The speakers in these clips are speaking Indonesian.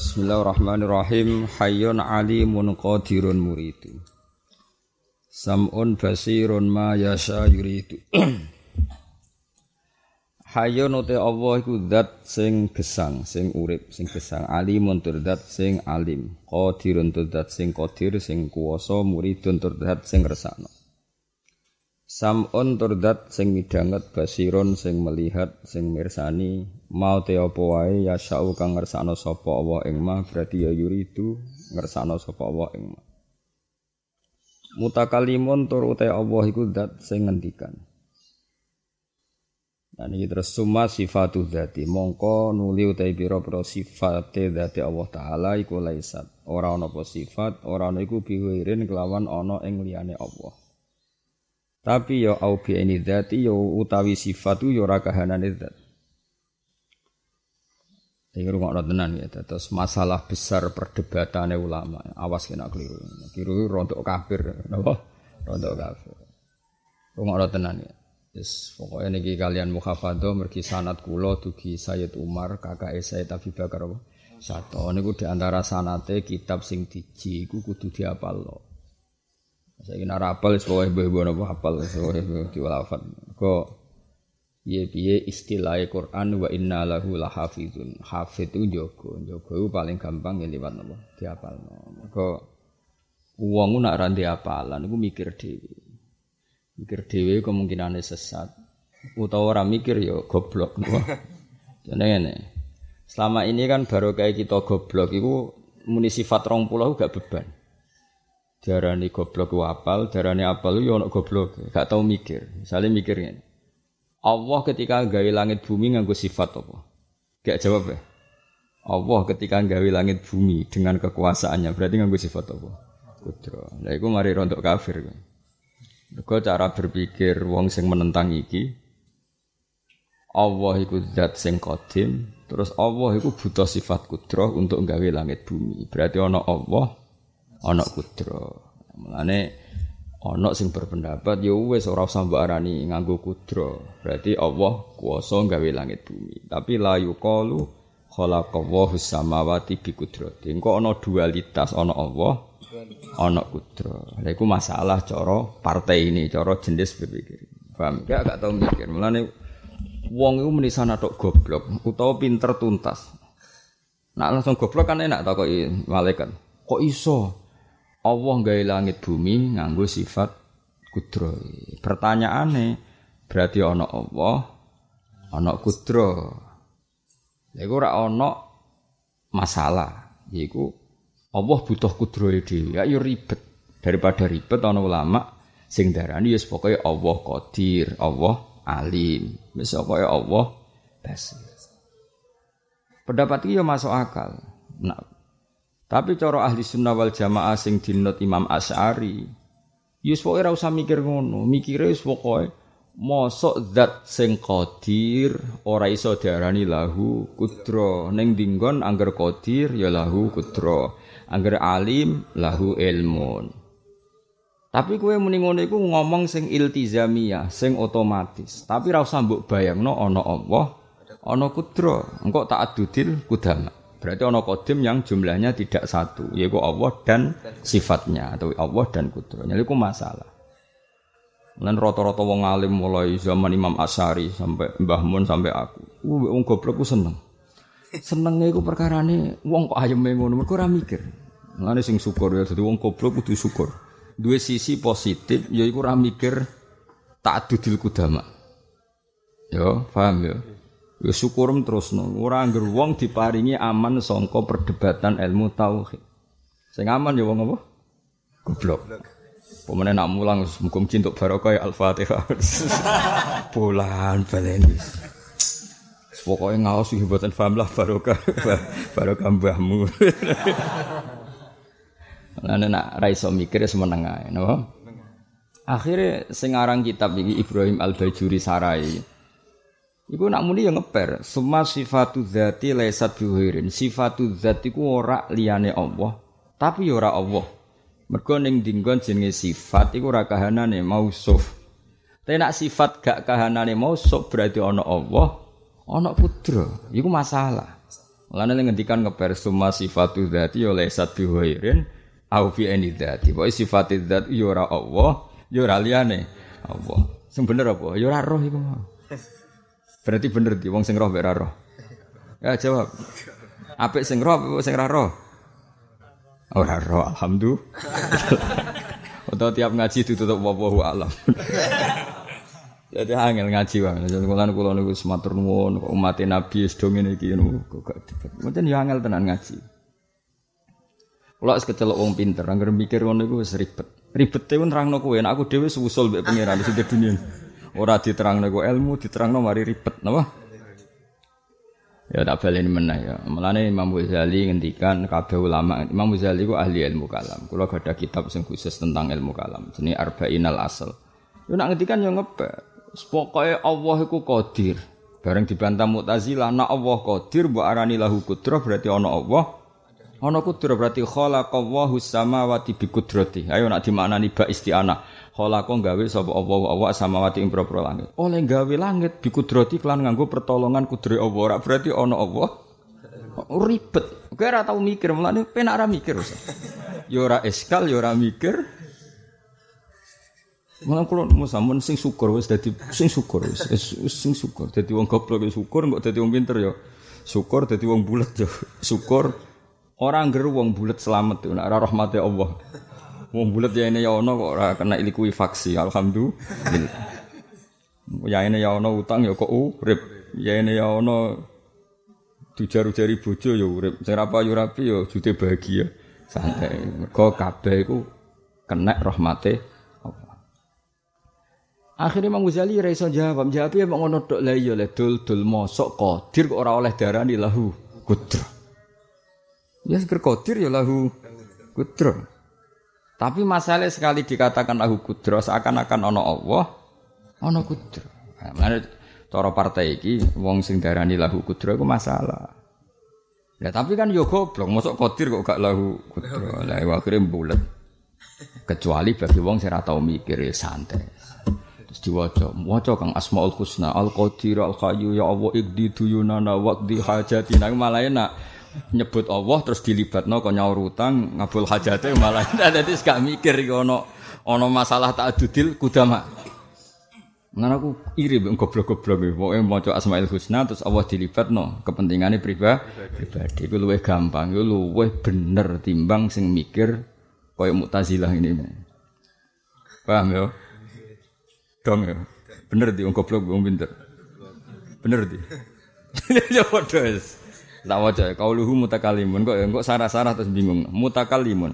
Bismillahirrahmanirrahim. Hayyun alimun qadirun muridu. Sam'un basirun ma yasha yuridu. Hayyun uti Allah iku zat sing gesang, sing urip, sing gesang. Alimun tur zat sing alim. Qadirun tur zat sing qadir, sing kuwasa, muridun tur zat sing resakno. Sam'un turdat sing midanget basirun sing melihat sing mirsani. Mau te apa wae ya syau kang ngersakno sapa Allah ing ma berarti ya yuridu ngersakno sapa Allah ing ma Mutakalimun tur uta Allah iku zat sing ngendikan. Nah ini terus summa sifatu dzati mongko nuli utai pira-pira sifate dzati Allah taala iku laisat. Ora ana apa sifat ora ana iku biwirin kelawan ana ing liyane Allah tapi yo au bi ini dzati yo utawi sifatu yo ora kahanane zat. Iki rungokno tenan ya, terus masalah besar perdebatannya ulama. Awas kena keliru. Keliru rontok kafir, napa? Rontok kafir. Rungokno tenan ya. Yes, pokoknya niki kalian mukhafadho mergi sanat kula dugi Sayyid Umar kakak Sayyid Abi Bakar? Satu niku di antara sanate kitab sing diji iku kudu diapalno. Saya kira rapal sebagai ibu-ibu apa hafal sebagai diwalafat. Kok piye piye istilah Quran wa inna lahu lahafizun. Hafid itu jogo, jogo itu paling gampang ya lewat apa? Dihafal. Kok uangmu nak ranti apalan, aku mikir dewi. Mikir dewi kemungkinannya sesat. Utawa orang mikir ya goblok. Jadi ini. Selama ini kan baru kayak kita goblok itu muni sifat rong pulau gak beban. Darani goblok ku apal, darani apal yo ono goblok, gak tau mikir. Misalnya mikirnya, Allah ketika gawe langit bumi nganggo sifat apa? Gak jawab ya. Allah ketika gawe langit bumi dengan kekuasaannya berarti nganggo sifat apa? Kudro. Lah iku mari rontok kafir. Mergo cara berpikir wong sing menentang iki Allah iku zat sing qadim, terus Allah iku butuh sifat kudro untuk gawe langit bumi. Berarti ono Allah, ana kudra. Mulane ana sing berpendapat ya wis ora usah mbok arani nganggo kudra. Berarti Allah kuwasa gawe langit bumi. Tapi la yuqalu khalaqallahu samawati bi qudrati. Engko ana dualitas ana Allah ana kudra. Lha iku masalah cara partai ini, cara jenis berpikir. Paham? Ya gak tau mikir. Mulane wong iku muni sana tok goblok utawa pinter tuntas. Nak langsung goblok kan enak takoki malaikat. Kok iso? Allah gawe langit bumi nganggo sifat kudro. Pertanyaane berarti ana Allah, ana kudro. Lha iku ora ana masalah. Yaiku Allah butuh kudro dhewe. Ya yo ribet. Daripada ribet ana ulama sing darani wis pokoke Allah Qadir, Allah Alim. Wis pokoke Allah Basir. Pendapat iki yo masuk akal. Nah, tapi cara ahli sunnah wal jamaah sing dinut Imam Asy'ari, yus pokoke ora usah mikir ngono, mikire wis pokoke mosok zat sing qadir ora iso diarani lahu kudra. Ning dinggon angger qadir ya lahu kudra. Angger alim lahu ilmun. Tapi kowe muni ngono iku ngomong sing iltizamiyah sing otomatis. Tapi ora usah mbok bayangno ana Allah ana kudra. Engko tak adudil kudama Berarti ono kodim yang jumlahnya tidak satu, yaitu Allah dan sifatnya atau Allah dan kudrohnya. Itu masalah. Dan rata-rata wong alim mulai zaman Imam Asyari sampai Mbah Mun sampai aku. Wong goblok ku seneng. Senengnya iku perkarane wong kok ayem ngono, mergo ora mikir. Mulane sing syukur ya dadi wong goblok kudu syukur. Dua sisi positif yaiku ora mikir tak dudil kudama. Yo, paham ya? Ya syukurum terus no. Ora angger wong diparingi aman sangka perdebatan ilmu tauhid. Sing aman ya wong apa? Goblok. Pemene nak mulang mukum cintuk barokah ya Al-Fatihah. Bulan baleni. Pokoknya ngawas sih buatan faham lah barokah barokah mbahmu. Nah, nak raiso mikir semeneng ae, no? Akhirnya sing aran kitab iki Ibrahim Al-Bajuri Sarai. Iku nak muni ya ngeper. Semua sifatu dzati laisat bihirin. Sifatu dzat iku ora liyane Allah, tapi ya ora Allah. Mergo ning dinggon jenenge sifat iku ora kahanane mausuf. Tapi nak sifat gak kahanane mausuf berarti ana Allah, ana kudra. Iku masalah. Mulane ngendikan ngeper summa sifatu dzati ya laisat bi ghairin au fi ani dzati. Pokoke sifat dzat ya ora Allah, ya ora liyane Allah. Sing bener apa? Ya ora roh iku. Berarti bener di wong sing roh mek roh. Ya jawab. Apik sing roh apa sing roh? Ora roh, alhamdulillah. Atau tiap ngaji ditutup wawahu alam. Jadi angel ngaji wae. Jadi kula kula niku sematur nuwun umat Nabi sedong ngene iki niku gak dibet. Mboten ya angel tenan ngaji. Kula wis kecelok wong pinter, anggere mikir ngono iku wis ribet. Ribete ku nerangno kowe, nek aku dhewe susul mbek pangeran sing dunia. Ora diterangno ku ilmu, diterangno mari ribet, napa? Ya tak balen meneh ya. Mulane Imam Ghazali ngendikan kabeh ulama, Imam Ghazali ku ahli ilmu kalam. Kula gadah kitab sing khusus tentang ilmu kalam, jenenge Arba'inal Asal. Yo nak ngendikan yo ngebak. Pokoke Allah iku qadir. Bareng dibantah Mu'tazilah, nak Allah qadir mbok arani lahu kudrah berarti ana Allah. Ana kudrah berarti khalaqallahu samawati bi qudrati. Ayo nak dimaknani ba isti'anah. Khalaqa gawe sapa Allah Allah samawati ing propro langit. Oleh gawe langit bi kudrati kelan nganggo pertolongan kudre Allah. Ora berarti ana Allah. Ribet. Kowe ora tau mikir, mulane penak ora mikir. Ya ora eskal, ya ora mikir. Malah kula sampun sing syukur wis dadi sing syukur wis sing syukur dadi wong goblok ya syukur kok dadi wong pinter ya syukur dadi wong bulet ya syukur orang ngger wong bulet selamat nek ora rahmate Allah. Wong bulet ya ini ya ono kok ora kena likuifaksi alhamdulillah. Ya ini ya ono utang ya kok urip. Ya ini ya ono dijaru-jari bojo ya urip. Sing ra payu rapi ya jute bahagia. Santai. Mergo kabeh iku kena rahmate Akhirnya Imam Ghazali ora iso jawab, jawab ya ngono tok lah iya le dul dul mosok qadir kok ora oleh darani lahu kudra. Ya seger qadir ya lahu kudra. Tapi masalah sekali dikatakan lahu kudra seakan-akan ana Allah, ana kudra. Nah, mana cara partai iki wong sing darani lahu kudra iku masalah. Ya tapi kan yo goblok, mosok qadir kok gak lahu kudra. Lah akhirnya bulet. Kecuali bagi wong sing ora tau mikir ya santai. Terus diwaca, waca kang Asmaul Husna, Al Qadir, Al Hayyu, ya Allah ikdi duyunana waqdi hajatina. Malah enak nyebut Allah terus dilibatno kok nyaur utang, ngabul hajate malah dadi gak mikir iki ana ana masalah tak adudil kudama. Ngan aku iri mbek goblok-goblok. Pokoke maca Asmaul Husna terus Allah dilibatno kepentingane pribadi. Pribadi iku luwih gampang, iku luwih bener timbang sing mikir koyo Mu'tazilah ini. Paham ya? dong ya. Bener di goblok wong pinter. Bener di. Ya padha. Tak waca kauluhu mutakalimun kok ya kok sarah-sarah terus bingung. Mutakalimun.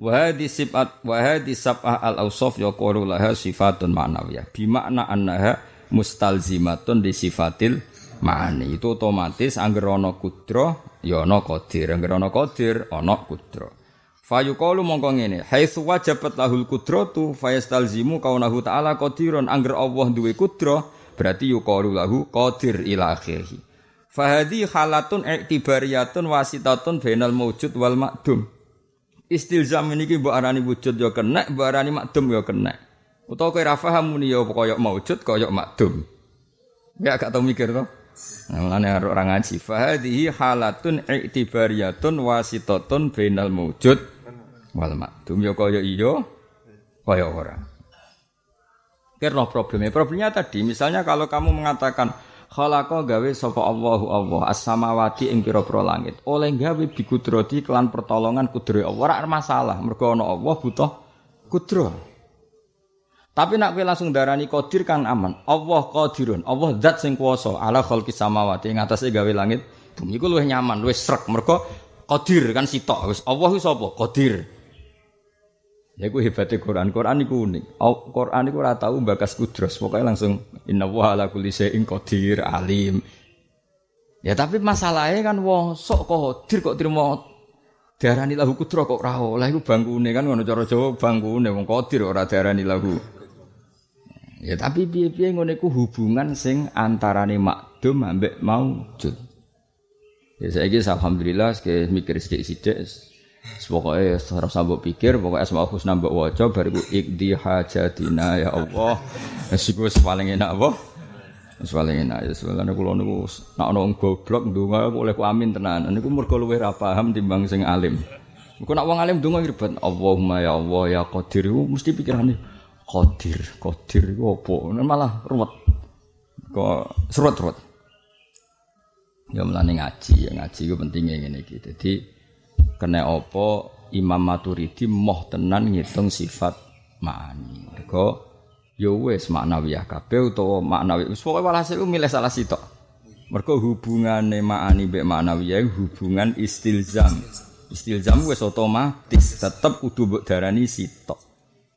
Wa sifat hadhi sab'ah al awsaf yaqulu laha sifatun ma'nawiyah. Bi makna annaha mustalzimatun di sifatil ma'ani. Itu otomatis angger ana kudra ya ana qadir. Angger ana qadir ana kudra. Fayuqalu mongko ngene, haitsu wajabat lahul qudratu fayastalzimu kaunahu ta'ala qadirun angger Allah duwe kudra berarti yuqalu lahu qadir ila akhirih. Fahadi halatun i'tibariyatun wasitatun bainal mawjud wal makdum. Istilzam niki mbok arani wujud ya kena, mbok arani makdum ya kena. Utawa kowe ra paham muni ya kaya maujud kaya makdum. Ya gak tau mikir to. Nah, mulane orang ngaji. Fahadihi halatun i'tibariyatun wasitatun bainal mawjud wal makdum ya kaya iya kaya ora. Kira problemnya. Problemnya tadi misalnya kalau kamu mengatakan khalaqa gawe sapa Allahu Allah as-samawati ing pira-pira langit. Oleh gawe bikudrati kelan pertolongan kudre Allah ora masalah. Mergo ana Allah butuh kudro. Tapi nak kowe langsung darani qadir kan aman. Allah qadirun. Allah zat sing kuwasa ala khalqis samawati ing atase gawe langit. Bumi iku luwih nyaman, luwih srek mergo qadir kan sitok. Wis Allah ku sapa? Qadir. Ya ku hebatnya Quran. Quran iku unik. Quran iku ora tau bakas kudros. Pokoknya langsung inna wa ala kulli syai'in alim. Ya tapi masalahnya kan wong sok qadir kok trimo diarani lahu kudro kok ora oleh iku bangkune kan ngono cara Jawa bangkune wong qadir ora diarani lahu. Ya tapi piye-piye ngono iku hubungan sing antarane makdum ambek maujud. Ya saiki alhamdulillah mikir sithik-sithik Pokoknya harus sambut pikir, pokoknya asma husna mbok waca bariku ikdi hajatina ya Allah. Wis iku paling enak apa? Wis paling enak ya sebenarnya kula niku nek ana wong goblok ndonga oleh ku amin tenan. Niku mergo luwih ra paham timbang sing alim. Engko nek wong alim ndonga ribet Allahumma ya Allah ya Qadir mesti pikirane Qadir, Qadir iku apa? Malah ruwet. Kok serut-serut. Ya mulane ngaji, ya ngaji iku pentingnya ngene iki. Dadi kena apa Imam Maturidi moh tenan ngitung sifat ma'ani. Mergo ya wis maknawiyah kabeh utawa maknawi wis pokoke walhasil milih salah sitok. Mergo hubungane makani mbek maknawiyah hubungan istilzam. Istilzam wis otomatis tetep kudu mbok darani sitok.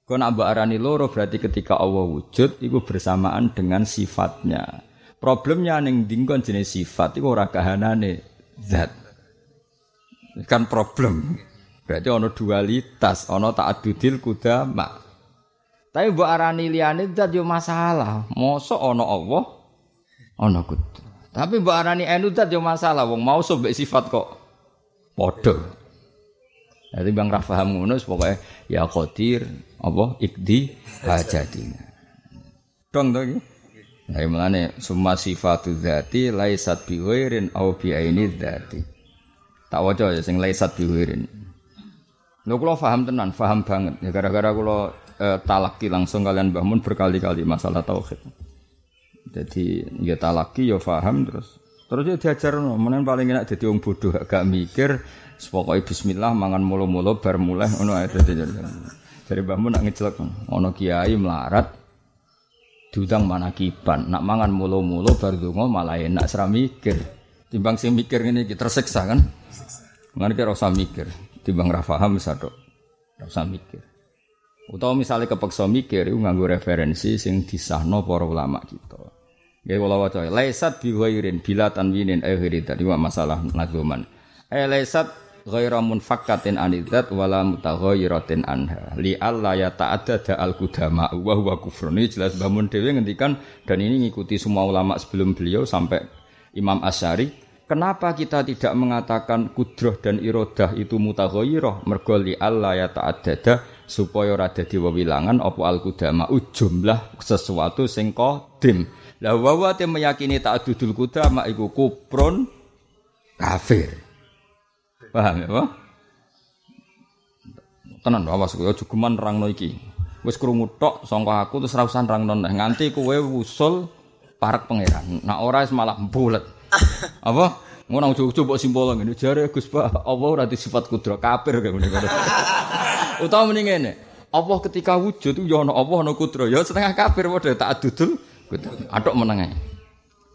Kok nak mbok arani loro berarti ketika Allah wujud itu bersamaan dengan sifatnya. Problemnya ning dingkon jenis sifat iku ora kahanane zat kan problem berarti ono dualitas ono ta'addudil kudama tapi mbok arani liyane zat yo masalah. Mosok ana Allah, ana kudu. Tapi mbok arani enu zat yo masalah. Wong mau sobek sifat kok padha. Jadi bang ra paham ngono pokoke ya qadir apa ikdi hajatina. Dong to iki. Nah, mulane summa sifatu dzati laisat bi ghairin au bi aini dzati. Tak waca ya sing laisat bi ghairin. Lho kula paham tenan, paham banget. Ya gara-gara kula eh, talaki langsung kalian bangun berkali-kali masalah tauhid. Jadi ya talaki ya faham terus terus ya diajar. Menen paling enak jadi wong bodoh gak mikir pokoknya bismillah mangan mulu-mulu bar mulai ngono ae dadi Dari bangun nak ngejelek ono kiai melarat diundang kiban nak mangan mulu-mulu bar donga malah enak seram mikir. Timbang sing mikir ini kita tersiksa kan. Mengenai kira usah mikir, timbang rafaham sadok, usah mikir. Utawa misalnya kepeksa mikir iku nganggo referensi sing disahno para ulama kita. Nggih kula waca, laisat bi ghairin bila tanwinin akhiri tadi masalah nazuman. Eh laisat ghaira munfakkatin anidzat wala mutaghayiratin anha. Li alla ya ta'addada al qudama wa huwa kufrun. Jelas bangun dhewe ngendikan dan ini ngikuti semua ulama sebelum beliau sampai Imam Asy'ari Kenapa kita tidak mengatakan kudroh dan irodah itu mutaghayirah mergo li alla ya ta'addada supaya ora dadi wewilangan apa al kudama jumlah sesuatu sing qadim. Lah wa te meyakini ta'addudul kudama iku kuprun kafir. Paham ya, Pak? Tenan awas kowe aja geman rangno iki. Wis krungu tok aku terus ra usah rangno nganti kowe wusul parek pangeran. Nah ora malah bulet. Apa? Ngono coba simbol ngene jare Gus Pak, Allah ora sifat kudro kafir kayak ngene. Utawa mending ngene. Allah ketika wujud ya ana Allah ana kudro. Ya setengah kafir padha tak adudul. Atok meneng ae.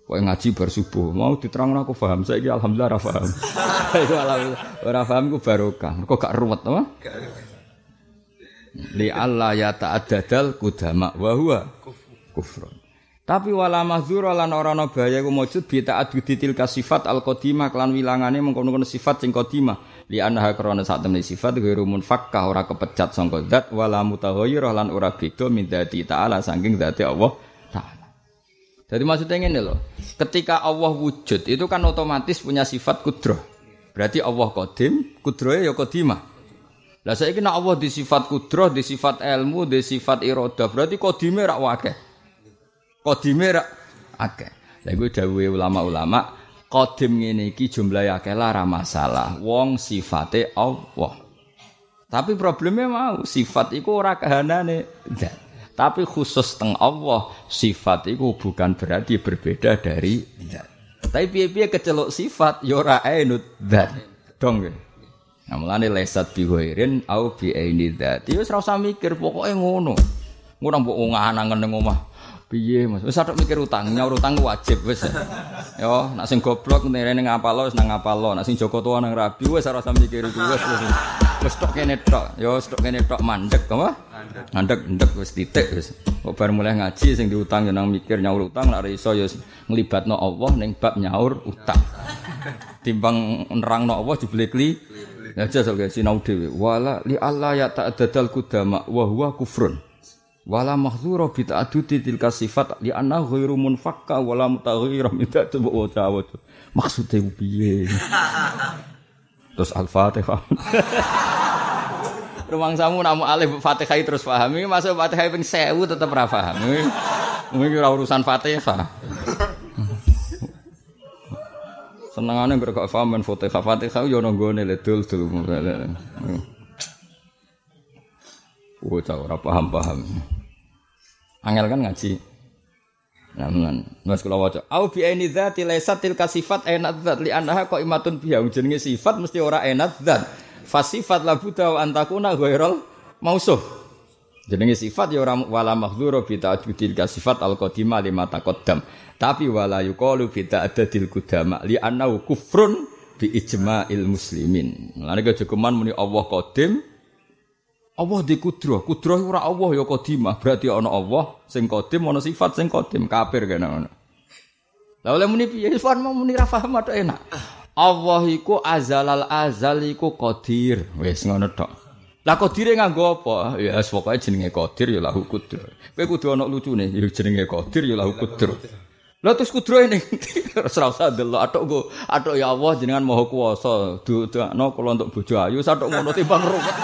Kowe ngaji bar subuh, mau diterangno aku paham. Saiki alhamdulillah ora paham. Iku alhamdulillah ora paham ku barokah. Mergo gak ruwet apa? Li Allah ya ta'addadal kudama wa huwa kufrun. Tapi wala mahdzura lan ora ana bahaya ku mujud bi ta'addudi tilka sifat al qadimah kelan wilangane mengkono-kono sifat sing qadimah li anha krana sak temne sifat ghairu munfakkah ora kepecat sangka zat wala mutaghayyirah lan ora beda min dzati ta'ala saking dzati Allah taala. Jadi maksudnya ngene lho, ketika Allah wujud itu kan otomatis punya sifat kudrah. Berarti Allah qadim, kudrahe ya qadimah. Lah saiki nek Allah di sifat kudrah, di sifat ilmu, di sifat iradah, berarti qadime rak wakeh. Qadime rak akeh. Lah iku dawuhe ulama-ulama, qadim ngene iki jumlahe akeh lara masalah. Wong sifate Allah. Tapi problemnya mau sifat iku ora kahanane. Tapi khusus teng Allah sifat itu bukan berarti berbeda dari zat. Tapi piye-piye kecelok sifat ya ora ainut zat. Dong. Nah, mulane lesat bi ghairin au bi aini. Ya wis ora usah mikir, pokoke ngono. Ngono mbok ngangen ning omah. Piye Mas? Wis tok mikir utang, nyaur utang wajib wis. Yo, nak sing goblok nirene ngapalo wis nang ngapalo, nak sing Joko tua nang rabi wis ora usah mikir iku wis wis. Tok kene tok, yo wis tok kene tok mandek apa? Mandek, ndek wis titik wis. Kok bar mulai ngaji sing diutang yo nang mikir nyaur utang nak iso yo nglibatno Allah ning bab nyaur utang. Timbang nerangno Allah jebule kli. Ya jasa sinau dhewe. Wala li Allah ya ta'addal kudama wa huwa kufrun wala mahdzura bi ta'addudi tilka sifat li anna ghairu munfakka wala mutaghayyira min ta'addud wa ta'awud maksude piye terus al-fatihah Rumang samu namu alif Fatihah terus paham. Ini masuk Fatihah ping 1000 tetep ra paham. Ini ora urusan Fatihah. Senengane mergo paham men Fatihah. Fatihah yo nggone le dul-dul. Oh, tahu ora paham-paham. Angel kan ngaji. Namun, mas kula waca. Au bi aini dzati laysat tilka sifat enat dzat li annaha qaimatun biha. Jenenge sifat mesti ora enat dzat. Fasifat la buta wa antakuna ghairal mausuf. Jenenge sifat ya ora wala mahdzura bi ta'judil sifat al qadima lima taqaddam. Tapi wala yuqalu bi ta'dadil qudama li annahu kufrun bi ijma'il muslimin. Lan iki jogeman muni Allah qadim Allah di kudroh, kudroh ora Allah ya kodimah, berarti ana Allah sing kodim, ana sifat sing kodim, kafir kene ngono. Lah oleh muni piye? Irfan mau muni ra paham enak. Allah iku azalal azal iku qadir. Wis ngono tok. Lah qadire nganggo apa? Ya wis pokoke jenenge qadir ya lahu kudroh. Kowe kudu ana lucune, ya jenenge qadir ya lahu kudroh. Lah terus kudro ini ora usah delok atok go atok ya Allah jenengan maha kuwasa dudakno kula untuk bojo ayu satok ngono timbang ruwet.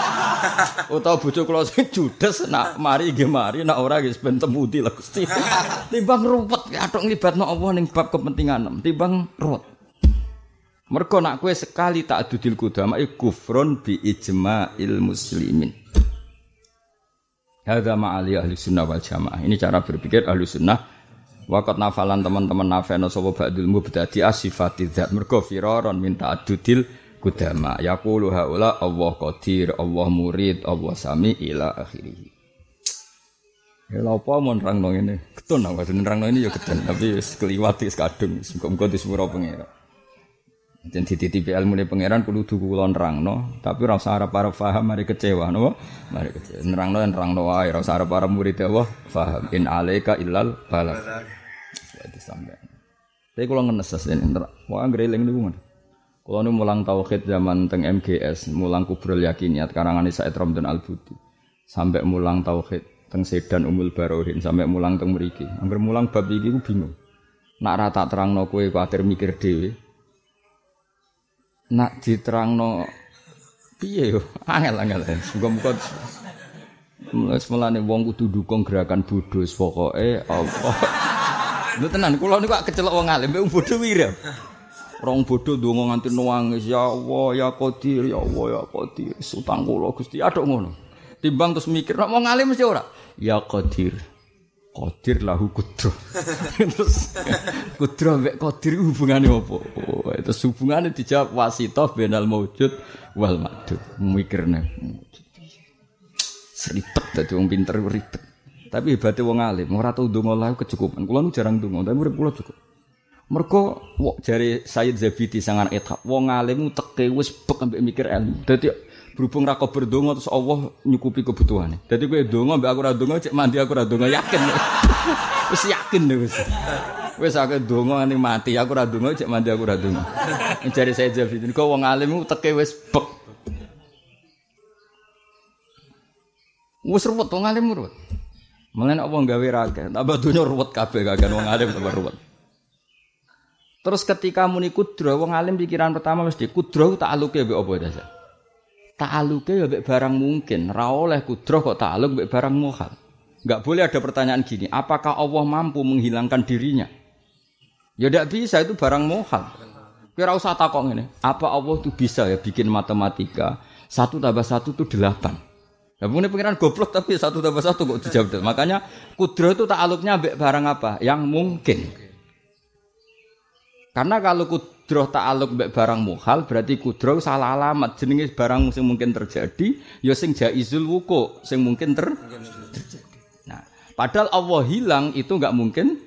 Utawa bojo kula sing judes nak mari nggih mari nak ora nggih ben temudi lah Gusti. Timbang ruwet atok nglibatno Allah ning bab kepentingan timbang ruwet. Mergo nak kowe sekali tak dudil kudama kufrun bi ijma'il muslimin. Hadza ma'ali ahli sunnah wal jamaah. Ini cara berpikir ahli sunnah Wakat nafalan teman-teman nafeno sapa ba'dul mubtadi asifati dzat mergo firaron minta adudil kudama. Yaqulu haula Allah qadir Allah murid Allah sami ila akhirih. Ya apa mun nerangno ngene ketun aku nerangno ini ya ketun tapi wis kliwat wis kadung. Muga-muga Jen dititipi ilmu ne pangeran kudu duku kula nerangno tapi ora usah arep-arep paham mari kecewa napa mari kecewa nerangno nerangno wae ora usah arep-arep murid Allah paham in alaika illal balagh itu sampai. Tapi kalau ngenes ini, mau anggereling nih bukan. Kalau nu mulang tauhid zaman teng MGS, mulang kubrul yakiniat karangan Said Ramdan Al Budi, sampai mulang tauhid teng Sedan Umul Barohin, sampai mulang teng Meriki. Angger mulang bab iki ku bingung. Nak rata terang no kue kuatir mikir dewi. Nak diterangno piye yo angel angel muga-muga mulai semulane wong kudu dukung gerakan bodho pokoke Allah Lho tenan, kula niku kecelok wong alim, wong bodho wira. Rong bodho ndonga nganti nangis, ya Allah, ya Qadir, ya Allah, ya Qadir. Sutang kula Gusti, aduk ngono. Timbang terus mikir, nek wong alim mesti ora. Ya Qadir. Qadir lahu kudro. terus kudro mek Qadir hubungane apa? Oh, itu hubungane dijawab wasithah benal maujud wal madud. Mikirne. Seribet dadi wong pinter ribet. Tapi hebatnya wong alim, ora tau ndonga lah kecukupan. Kula nu jarang ndonga, tapi urip kula cukup. Mergo jari Sayyid Zabidi sangan ethab, wong alim teke wis bek ambek mikir ilmu. Dadi berhubung ra berdonga terus Allah nyukupi kebutuhane. Dadi kowe ndonga mbek aku ra ndonga cek mandi aku ra yakin. Wis yakin wis. Wis aku ndonga nganti mati aku ra ndonga cek mandi aku ra ndonga. Jari Sayyid Zabidi, kok wong alim teke wis bek. Wis ruwet wong alim ruwet. Mungkin apa gawe raga, tambah dunia ruwet kabeh kagak wong alim tambah ruwet. Terus ketika muni kudro, wong alim pikiran pertama mesti kudro tak aluke mbek apa dasa? Tak aluke ya mbek barang mungkin, ra oleh kudro kok tak aluk mbek barang muhal. Enggak boleh ada pertanyaan gini, apakah Allah mampu menghilangkan dirinya? Ya tidak bisa itu barang muhal. Kira usah takok ini, apa Allah itu bisa ya bikin matematika satu tambah satu itu delapan. Ya punya pengiran goblok tapi satu tambah satu kok dijawab. Makanya kudro itu tak aluknya barang apa? Yang mungkin. Karena kalau kudro tak aluk mbek barang muhal berarti kudro salah alamat jenenge barang sing mungkin terjadi ya sing jaizul wuku sing mungkin ter terjadi. Nah, padahal Allah hilang itu nggak mungkin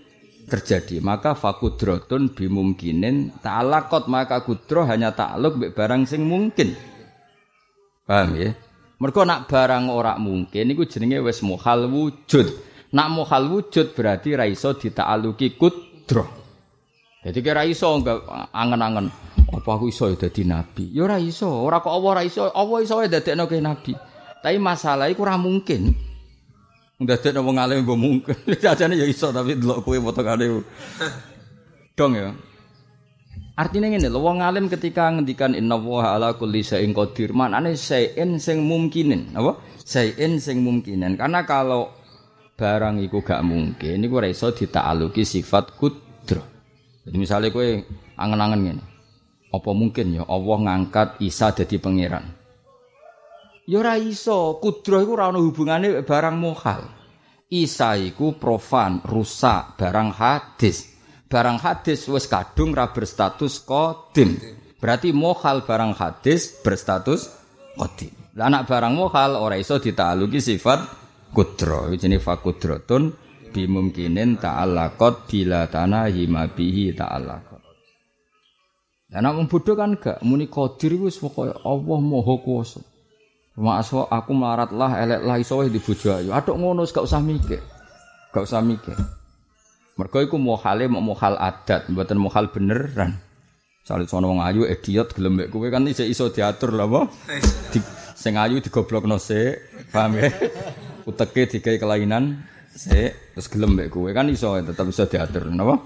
terjadi. Maka fakudrotun bimungkinin ta'alakot maka kudro hanya takluk mbek barang sing mungkin. Paham ya? Mergo nak barang ora mungkin niku jenenge wis muhal wujud. Nak muhal wujud berarti ra iso ditaaluki kudro. Jadi kira iso enggak angen-angen apa aku iso ya dadi nabi. Ya ora iso, ora kok Allah ora iso, Allah iso ya dadekno ke nabi. Tapi masalah iku ora mungkin. Ndadekno wong alim mbok mungkin. Jajane ya iso tapi delok kowe potongane. Dong ya. Artinya ini lho wong alim ketika ngendikan inna wa ala kulli syai'in qadir, maknane syai'in sing mungkinin, apa? Syai'in sing mungkinin. Karena kalau barang iku gak mungkin niku ora iso ditaaluki sifat kudro. Jadi misalnya kowe angen-angen ngene. Apa mungkin ya Allah ngangkat Isa jadi pangeran? Ya ora iso, kudro iku ora ono hubungane barang mohal. Isa iku profan, rusak, barang hadis. Barang hadis wis kadung ra berstatus kodim. Berarti mohal barang hadis berstatus kodim. Lah anak barang mohal ora iso ditaluki sifat kudro. Jenenge fakudrotun bimungkinin ta'allaqat bila tanahi mabihi ta'allaqat. Lah nek bodho kan gak muni qadir wis pokoke Allah Maha Kuwasa. Maksud aku melarat lah, elek lah, iso di bojo ayu. Atok ngono gak usah mikir. Gak usah mikir. Mergo iku mohale mau mohal adat, mboten mohal beneran. Sale sono wong ayu idiot gelem mek kowe kan iso iso diatur lho apa? Di, sing ayu digoblokno sik, paham ya? Uteke digawe kelainan sik, terus gelem mek kowe kan iso tetep iso diatur napa?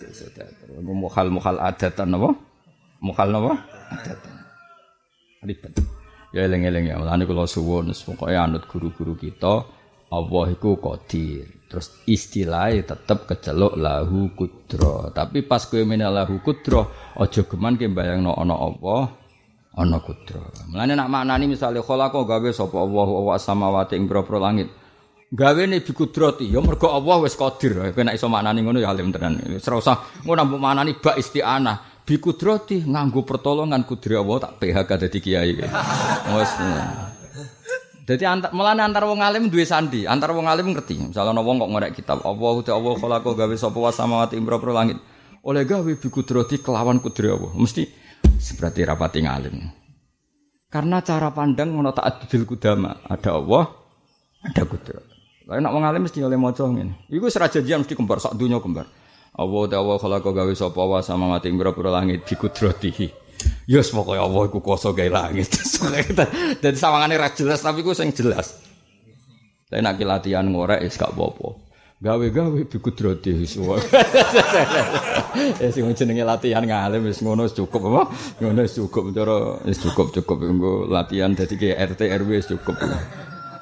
Iso diatur. Mohal mohal adatan napa? Mohal napa? Adatan. Ribet. Ya eling-eling ya, mulane kula suwun pokoke anut guru-guru kita Allah iku qadir. Terus istilahnya tetep keceluk lahu kudro. Tapi pas kowe meneh lahu kudro, aja geman ke bayangno ana Allah, ana kudro. Mulane nak maknani misale khalaqa gawe sapa Allah wa samawati ing boro langit. Gawe ne bi kudrati, ya mergo Allah wis qadir. Kowe nek iso maknani ngono ya alim tenan. Wis ora usah ngono mbok maknani bak isti'anah bi kudrati nganggo pertolongan kudri Allah tak PHK dadi kiai. Wes. Dadi antar melane antar wong alim duwe sandi, antar wong alim ngerti. Misalnya ana wong kok ngorek kitab, Allah te Allah khalaqa gawe sapa wa samawati langit. Oleh gawe bi kudrati kelawan kudri Allah. Mesti seperti rapati ngalim. Karena cara pandang ngono adil kudama, ada Allah, ada kudrat. Lain nak wong alim mesti oleh maca ngene. Iku serajajian mesti kembar sak dunya kembar. Allah Allah khalaqa gawe sapa wa sama mati pira-pira langit bi kudratihi. Ya yes, pokoke Allah iku kuwasa gawe langit. Dadi sawangane ra jelas tapi ku sing jelas. Tapi nak latihan ngorek wis gak apa-apa. Gawe-gawe bi kudratihi suwa. Ya sing jenenge latihan ngalim wis ngono cukup apa? Ngono cukup cara wis cukup cukup engko latihan dadi RT RW wis cukup.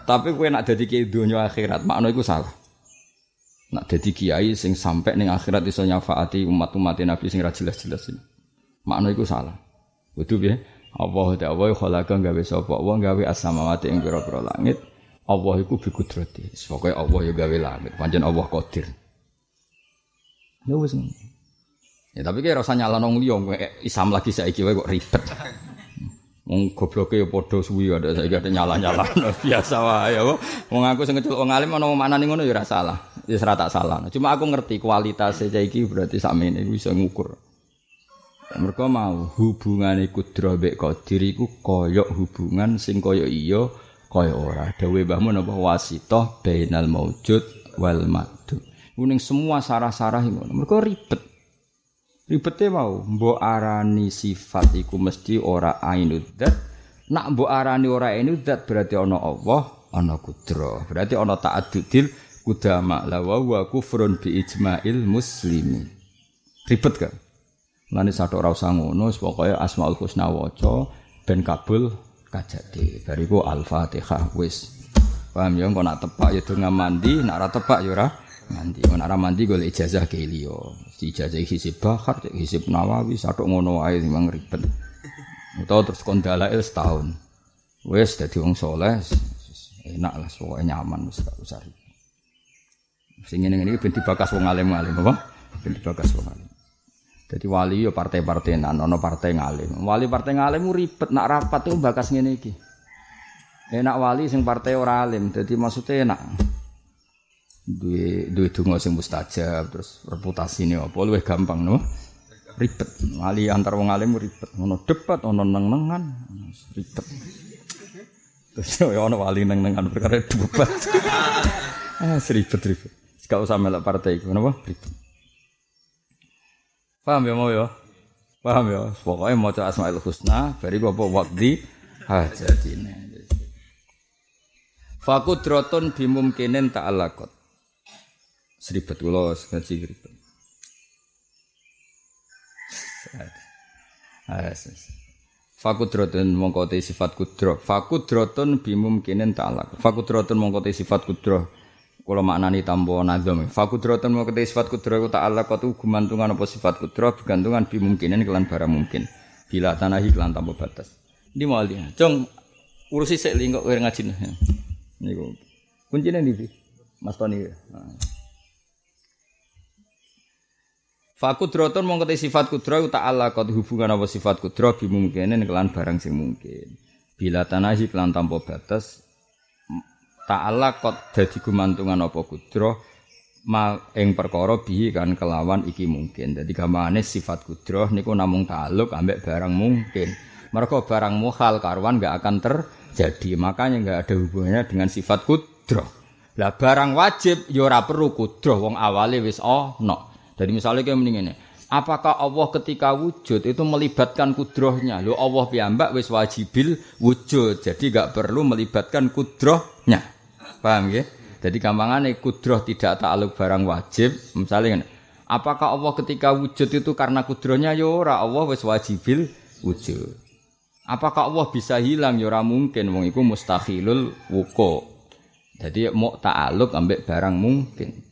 Tapi kowe nak dadi ke donya akhirat makna iku salah. Nak dadi kiai sing sampai ning akhirat iso nyafaati umat-umat Nabi sing ra jelas-jelas ini. Makna iku salah. Kudu piye? Allah ta Allah khalaqa gawe sapa wong gawe as-samawati ing pira-pira langit. Allah iku bi kudrati. Allah ya gawe langit. Pancen Allah qadir. Ya Ya tapi kira rasa nyalano liya Islam lagi saiki wae kok ribet. Wong gobloke ya padha suwi ada saiki ada nyala-nyala biasa wae ya. Wong aku sing kecil wong alim ana maknane ngono ya ora salah. Ya ora tak salah. Cuma aku ngerti kualitas saiki berarti sakmene bisa ngukur. Mereka mau hubungan kudro mbek qadir iku kaya hubungan sing kaya iya kaya ora. Dawe mbahmu napa wasitoh bainal maujud wal madud. Kuning semua sarah-sarah ngono. Mereka ribet. Ribete mau mbok arani sifat iku mesti ora ainudzat. Nak mbok arani ora ainudzat berarti ana Allah, ana kudro. Berarti ana ta'addudil kudama la wa kufrun bi ijma'il muslimin. Ribet kan? Lan satu ora usah ngono, pokoke Asmaul Husna waca ben kabul kajati. Bariku Al-Fatihah wis. Paham ya kok nak tepak ya donga mandi, nak ora tepak ya ora mandi. Nek ora mandi golek ijazah ke liya. Ijazah hisib bahar, hisib Nawawi, satu ngono wae memang ribet. Utawa terus kon dalail setahun. Wis dadi wong saleh enak lah pokoke nyaman wis gak usah ribet. Sing ngene-ngene ben dibakas wong alim-alim apa? Ben dibakas wong alim. Jadi wali yo partai-partai nan, ono partai ngalim. Wali partai ngalim ribet nak rapat tuh bakas ngene iki. Enak wali sing partai ora alim, jadi maksudnya enak. Duwe duwe donga sing mustajab, terus reputasi ini apa luwih gampang no. Ribet. Wali antar wong alim ribet. Ono debat, ono neng-nengan, ribet. Terus yo ono wali neng-nengan perkara debat. ah, ribet ribet. Gak usah melok partai iku, napa? Ribet. Paham ya mau ya? Paham ya? Pokoknya mau Asmaul Husna, bari apa wakdi hajatine. Fakudrotun bimumkinin ta'alakot. Seribet kula ngaji ribet. Fakudrotun mongko te sifat kudro. Fakudrotun bimumkinin ta'alakot. Fakudrotun mongko te sifat kudro. Kula maknani tambo nazam. Fakudratun mau kete sifat kudra ku ta'ala katu gumantungan apa sifat kudra bergantungan bimungkinin kelan barang mungkin. Bila tanahi kelan tambo batas. Ini mau dia. Jong urusi sik lingkok kowe ngaji. Niku. Kuncine ndi? Mas Toni. Fakudratun mau kete sifat kudra ku ta'ala katu hubungan apa sifat kudra bimungkinin kelan barang sing mungkin. Bila tanahi kelan tambo batas ta'ala kot dadi gumantungan apa kudro ma ing perkara bihi kan kelawan iki mungkin. Dadi gamane sifat kudro niku namung ta'aluk ambek barang mungkin. Mereka barang muhal karwan gak akan terjadi. Makanya gak ada hubungannya dengan sifat kudro. Lah barang wajib ya ora perlu kudro wong awale wis ana. Jadi misalnya kayak mending ini, apakah Allah ketika wujud itu melibatkan kudrohnya? Lo Allah piyambak wis wajibil wujud, jadi gak perlu melibatkan kudrohnya. Paham ya? Jadi gampangane kudroh tidak takluk barang wajib. Misalnya apakah Allah ketika wujud itu karena kudrohnya ya ora Allah wis wajibil wujud. Apakah Allah bisa hilang ya ora mungkin wong iku mustahilul wuko. Jadi mau takluk ambek barang mungkin.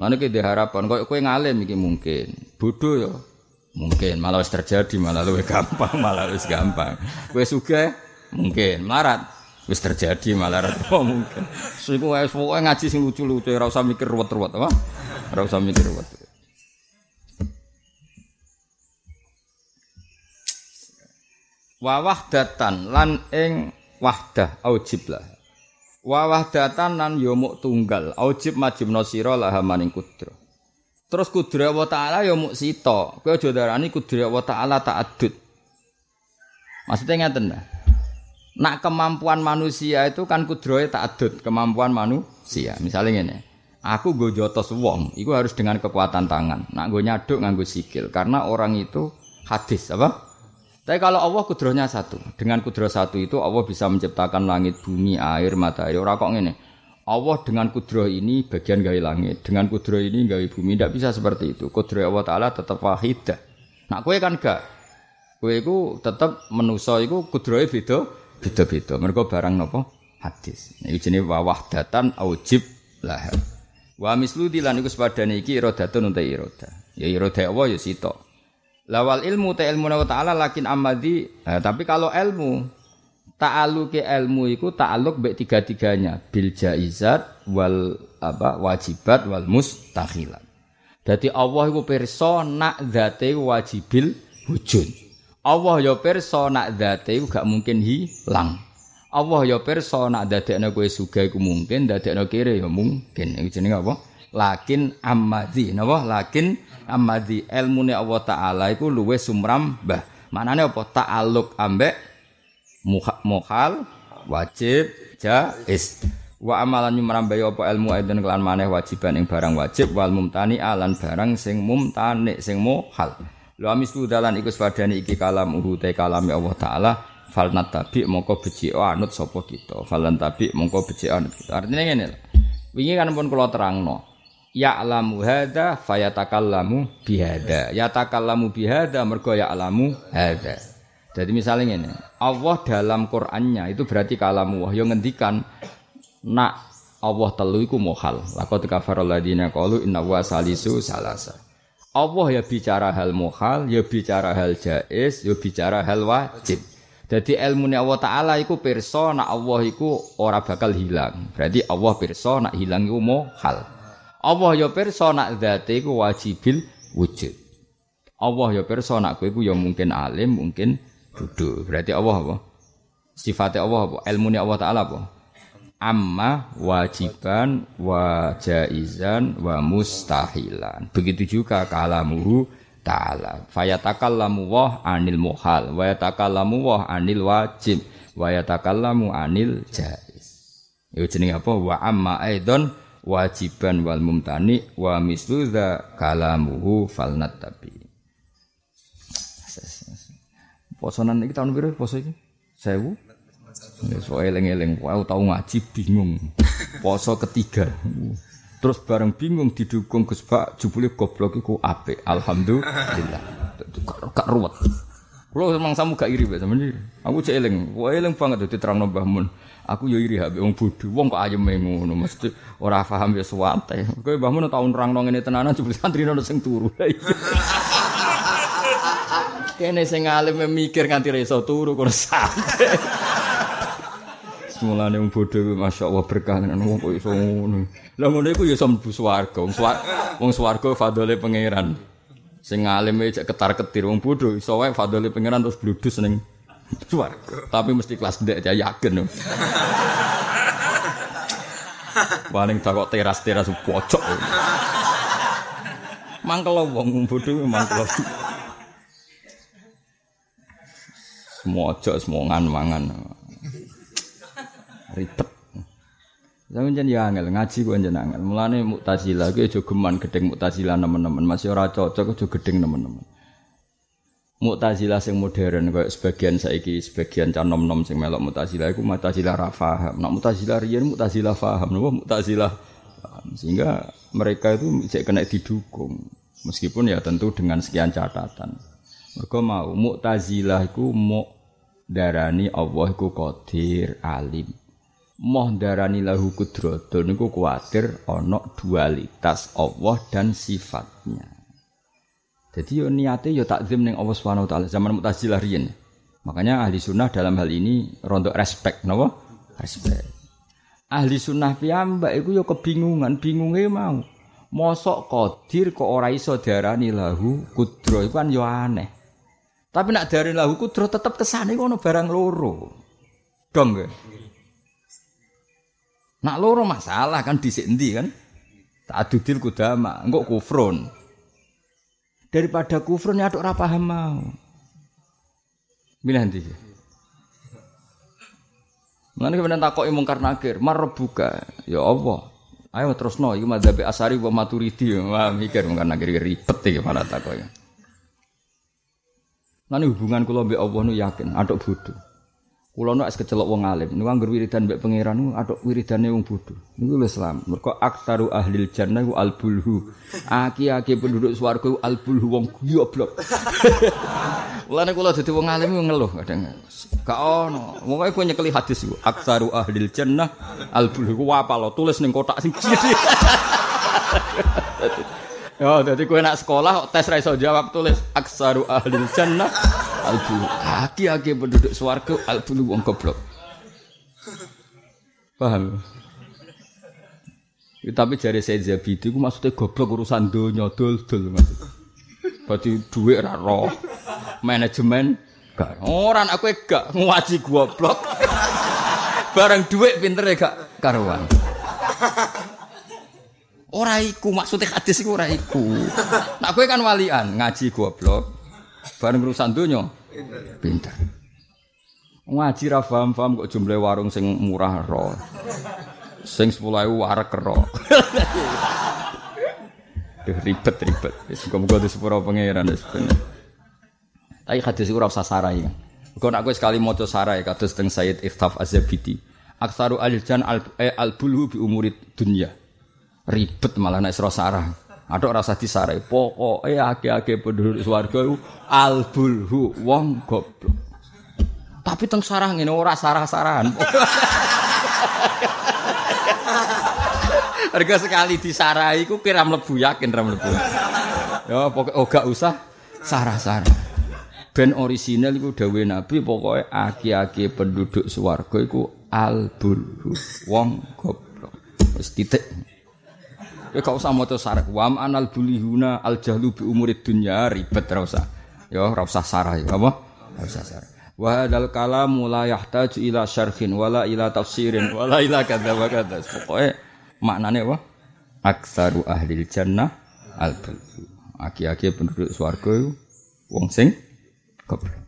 Mana kita harapan kau kue ngalim iki mungkin, bodoh ya mungkin malah terjadi malah lebih gampang malah lebih gampang. Kue suka mungkin marat wis terjadi malah ora mungkin. Siku wae pokoke ngaji sing lucu-lucu ora usah mikir ruwet-ruwet apa? Ora usah mikir ruwet. Wa wahdatan lan ing wahdah aujib lah. Wa wahdatan lan yo muk tunggal aujib majibna sira lah maning kudra. Terus kudra wa taala yo muk sita. Kowe aja darani kudra wa taala. Maksudnya ngeten dah. Nak kemampuan manusia itu kan kudrohe tak adut kemampuan manusia. Misalnya ini, aku gue jotos wong, itu harus dengan kekuatan tangan. Nak gue nyaduk nganggo sikil, karena orang itu hadis apa? Tapi kalau Allah kudrohnya satu, dengan kudroh satu itu Allah bisa menciptakan langit, bumi, air, matahari. Orang kok ini, Allah dengan kudroh ini bagian gawe langit, dengan kudroh ini gawe bumi. Tidak bisa seperti itu. Kudroh Allah Taala tetap wahidah. Nak kue kan gak, kue itu tetap menuso itu kudrohnya beda beda-beda. Mereka barang nopo hadis. Nah, jenenge wahdatan aujib lah. Wa mislu dilan iku sepadane iki iradatun uta irada. Ya irada Allah ya sito. Lawal ilmu ta ilmu wa ta'ala lakin amadi. Nah, tapi kalau ilmu ta'aluki ilmu iku ta'aluk baik tiga-tiganya bil jaizat wal apa wajibat wal mustakhilat. Jadi Allah iku pirsa nak zate wajibil wujud. Allah ya pirsa nak zate gak mungkin hilang. Allah ya pirsa nak dadekno kowe sugih iku mungkin, dadekno kire ya mungkin. Iku jenenge apa? Lakin ammadzi, napa? Lakin ammadzi ilmune Allah taala iku luwe sumrambah. Manane apa? Ta'alluq ambek muhal, wajib, jaiz. Wa amalan nyumrambai apa ilmu aidon kelan maneh wajiban ing barang wajib wal mumtani alan barang sing mumtani sing muhal. Wa mislu dalan iku sepadane iki kalam urute kalame Allah taala falnat tabi mongko beci anut sapa kita. Falan tabi mongko beci anut kita. Artinya ngene. Wingi kan pun kula terangno. Ya'lamu hadza fayatakallamu bihada. Yatakallamu bihada mergo ya'lamu hadza. Jadi misalnya ini, Allah dalam Qur'annya itu berarti kalamu yang ngendikan nak Allah telu iku mohal. Laqad kafara alladziina qalu inna wa salisu salasa. Allah ya bicara hal muhal, ya bicara hal jais, ya bicara hal wajib. Jadi ilmu Allah Ta'ala iku pirsa nak Allah iku ora bakal hilang. Berarti Allah pirsa nak hilang iku muhal. Allah ya pirsa nak zate iku wajibil wujud. Allah ya pirsa nak kowe iku ya mungkin alim, mungkin duduk. Berarti Allah apa? Sifatnya Allah apa? Ilmu Allah Ta'ala apa? amma wajiban wa jaizan wa mustahilan. Begitu juga kalamuhu ta'ala. Fayatakallamu wah anil muhal wa yatakallamu wah anil wajib wa yatakallamu anil jaiz. Itu jenenge apa? Wa amma aidon wajiban wal mumtani wa mislu dza kalamuhu falnattabi. Posonan iki tahun piro poso iki? 1000 So eling-eling, wow tau ngaji bingung. Poso ketiga. Terus bareng bingung didukung Gus Pak jebule goblok iku apik. Alhamdulillah. Gak ruwet. Kulo memang samu gak iri bae sampeyan. Aku cek eling, wae eling banget dadi terang Mbah Mun. Aku yo iri habis wong bodho, wong kok ayem ngono mesti ora paham ya suwate. Kowe Mbah Mun tau nerangno ngene tenanan jebul santri ono sing turu. Kene sing alim mikir nganti iso turu kok santai. Semulane wong bodho masyaallah berkah nang wong kok iso ngono. Lah ngono iku ya iso swarga. Wong swarga, wong swarga fadole pangeran. Sing alime cek ketar-ketir wong bodho iso wae fadole pangeran terus bludus ning swarga. Tapi mesti kelas ndek ya yakin. Paling tak kok teras-teras pojok. Mangkel wong bodho mangkel. Semua ojo semua ngan mangan. Ribet. Zaman jen ya angel ngaji ku jen angel. Mulane Mu'tazilah ku aja geman gedeng Mu'tazilah teman-teman. Masih ora cocok aja gedeng teman-teman. Mu'tazilah sing modern kayak sebagian saiki sebagian can nom-nom sing melok Mu'tazilah iku Mu'tazilah ra paham. Nek Mu'tazilah riyen Mu'tazilah paham, napa Mu'tazilah sehingga mereka itu cek kena didukung. Meskipun ya tentu dengan sekian catatan. Mereka mau Mu'tazilah iku mau darani Allah iku qadir alim moh darani lahu kudratun niku kuwatir ana dualitas Allah dan sifatnya. Jadi yo niate yo takzim ning Allah Subhanahu wa taala zaman Mu'tazilah riyen. Makanya ahli sunnah dalam hal ini rontok respect napa? Respect. Ahli sunnah piyambak iku yo kebingungan, bingunge mau. Mosok qadir kok ora iso darani lahu kudro iku kan yo aneh. Tapi nak darani lahu kudro tetep kesane ono barang loro. Dong gak? Nak loro masalah kan dhisik endi kan? Ta'adudil kudama, engko kufrun. Daripada kufrun ya ora paham mau. Milih ndi? Mulane kemudian takoki mungkar nakir, marbuka. Ya Allah. Ayo terusno iki madzhab Asari wa Maturidi. Wah mikir mungkar nakir ribet iki malah takoki. Lan hubungan kula mbek Allah nu yakin, aduk bodoh. Kulo nu es kecelok wong alim, niku anggar wiridan mbek pangeran niku atok wiridane wong bodho. Niku lho Islam. Mergo aktaru ahlil jannah ku albulhu. Aki-aki penduduk swarga ku albulhu wong goblok. Mulane kula dadi wong alim ngeluh kadang. Gak ono. Wong kowe nyekeli hadis iku. Aktaru ahlil jannah albulhu ku apa lo tulis ning kotak sing. Ya, jadi kue nak sekolah tes ra iso jawab tulis aksaru ahlil jannah albu. Aki-aki penduduk swarga albu wong goblok. Paham? Ya, tapi jari saya Zabidi ku maksudnya goblok urusan donya dol-dol maksudnya. Berarti duit ra roh. Manajemen gak. Orang aku gak ngaji goblok. Barang duit pinter ya gak karuan. Ora iku maksudnya hadis iku ora iku. Kan walian ngaji goblok. Bareng urusan donya pinter. Ngaji ra paham-paham kok jumlah warung sing murah ro. Sing 10.000 warek ro. Duh ribet-ribet. Wis muga-muga disepuro pangeran wis bener. Tapi hadis iku ora usah sarai. Kok nak kowe sekali maca sarai kados teng Sayyid Iftaf Az-Zabidi. Aksaru al-jan al-bulhu bi umurid dunya ribet malah nek sira sarah. Aduk rasa disarai. Pokoke akeh-akeh penduduk swarga iku albulhu wong goblok. Tapi teng sarah ngene ora sarah-sarahan. Harga sekali disarai iku kira mlebu yakin ra mlebu. Ya pokoke oh gak usah sarah-sarah. Ben orisinal iku dawuh Nabi pokoke aki-aki penduduk swarga iku albulhu wong goblok. Wis titik. Kowe gak usah maca sarah. Wa anal bulihuna al jahlu bi umurid dunya ribet ora usah. Ya sarah ya apa? Ora usah sarah. Wa hadzal kalamu la yahtaju ila syarhin wala ila tafsirin wala ila kadza wa kadza. Pokoke maknane apa? Aksaru ahli jannah al bulhu. Aki-aki penduduk swarga wong sing goblok.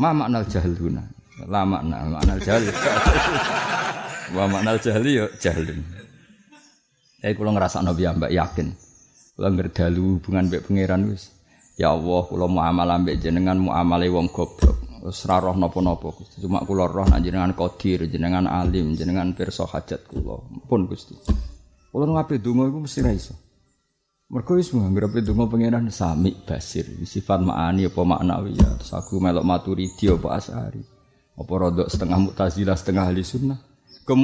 Ma maknal jahluna. La makna maknal jahl. Wa maknal jahli ya jahlun. Saya kalau ngerasa nabi mbak yakin, kalau ngerdalu hubungan mbak pangeran wis. Ya Allah, kalau mau amal ambek jenengan mau amal wong goblok. Seraroh nopo nopo, cuma kulo roh nak jenengan kodir, jenengan alim, jenengan perso hajat kulo. Pun gusti. Kulo ngapain dungo itu mesti raiso. Mergo wis itu mau pangeran sami basir, sifat ma'ani apa maknawi ya. Terus aku melok maturidi apa asari. Apa rodok setengah mutazilah setengah ahli sunnah. Ke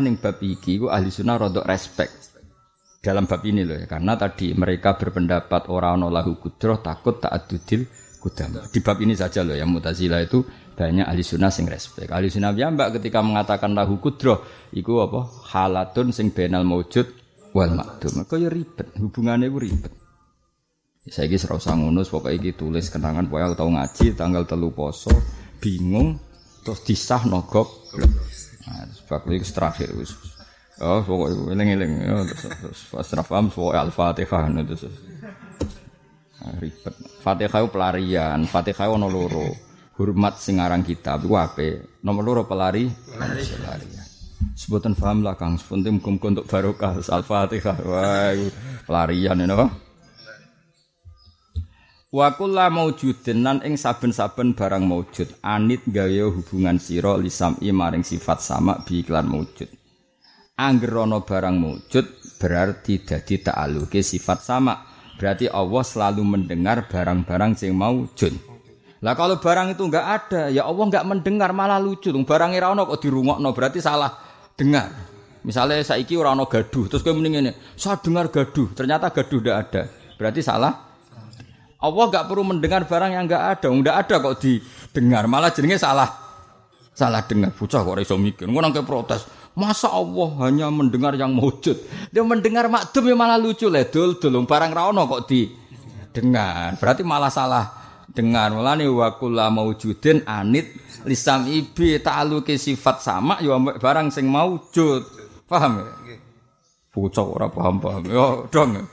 ning bab iki ku ahli sunnah rodok respect. Dalam bab ini loh ya, karena tadi mereka berpendapat orang ana lahu kudroh takut tak adudil kudam. Di bab ini saja loh ya mutazilah itu banyak ahli sunnah sing respect. Ahli sunnah ya mbak ketika mengatakan lahu kudroh, iku apa halatun sing benal maujud wal makdum. Kaya ribet, hubungannya itu ribet. Saya ini serau sangunus, pokoknya ini tulis kenangan, pokoknya tahu ngaji, tanggal telu poso, bingung, terus disah nogok. Nah, sebab itu terakhir. Oh, pokoknya iling-iling. Ya, terus pas paham, pokoknya Al-Fatihah. Terus, nah, ribet. Fatihah itu pelarian, Fatihah itu loro. Hormat singarang kitab, itu apa? Nomor loro pelari, pelarian. Sebutan paham lah Kang, sepenting muka untuk barokah Al-Fatihah. Wah, pelarian ini apa? Wa kulla maujudin nan ing saben-saben barang maujud anit gawe hubungan sira lisami maring sifat sama bi iklan maujud. Angger ana barang maujud berarti dadi ta'aluke sifat sama. Berarti Allah selalu mendengar barang-barang sing maujud. Lah kalau barang itu enggak ada, ya Allah enggak mendengar malah lucu. Barang ora ana kok dirungokno berarti salah dengar. Misalnya saiki ora ana gaduh, terus kowe mending ngene, saya dengar gaduh, ternyata gaduh ndak ada. Berarti salah. Allah gak perlu mendengar barang yang enggak ada, enggak ada kok didengar, malah jenenge salah. Salah dengar, bocah kok iso mikir. Ngono nang protes. Masa Allah hanya mendengar yang wujud? Dia mendengar makdum ya malah lucu le dul dul barang ra ono kok didengar. Berarti malah salah dengar. Mulane wa kullu maujudin anit lisam ibi ta'aluki sifat sama ya barang sing maujud. Paham ya? Bocah ora paham-paham. Yo dong.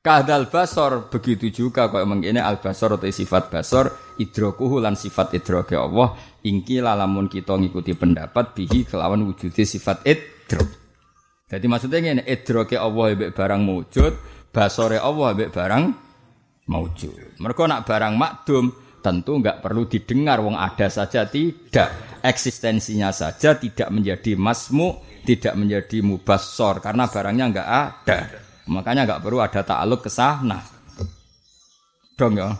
Kadal basor begitu juga kok mengene al basor atau sifat basor idrokuhu lan sifat idroke Allah ingki lamun kita ngikuti pendapat bihi kelawan wujudi sifat idrok. Jadi maksudnya ini idroke Allah mbek barang wujud, basore Allah mbek barang maujud. Mereka nak barang makdum tentu nggak perlu didengar wong ada saja tidak eksistensinya saja tidak menjadi masmu tidak menjadi mubassor karena barangnya nggak ada makanya nggak perlu ada ta'aluk ke sana dong ya.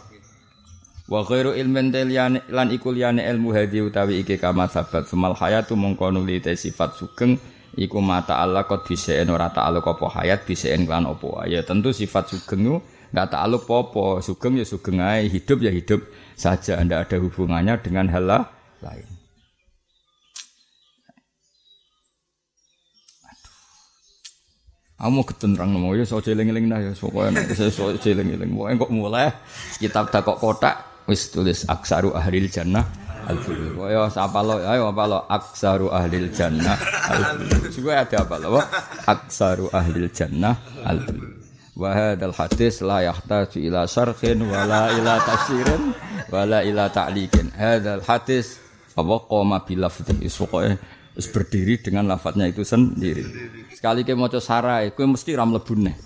Wa khairu ilmin lan iku ilmu hadi utawi iki kama sabat. Semal hayatu mongko nuli sifat sugeng iku mata Allah kok biseen ora ta'aluk apa hayat biseen lan apa ya tentu sifat sugeng nggak ta'aluk apa sugeng ya sugeng ae hidup ya hidup saja, Anda ada hubungannya dengan hal lain. Kamu ketenterang mau ya so jeling-jeling nah ya pokoknya saya so jeling-jeling mau kok mulai kitab tak kok kotak wis tulis aksaru ahlil jannah al bulu. Ayo apa lo? Ayo apa lo? Aksaru ahlil jannah al bulu. Juga ada apa lo? Aksaru ahlil jannah al bulu. Wa hadzal hadis la yahtaju ila syarhin wala ila tafsirin wala ila ta'liqin. Hadzal hadis apa qoma lafzi pokoke wis berdiri dengan lafadznya itu sendiri. Sekali ke maca sarai kowe mesti ra mlebu neh.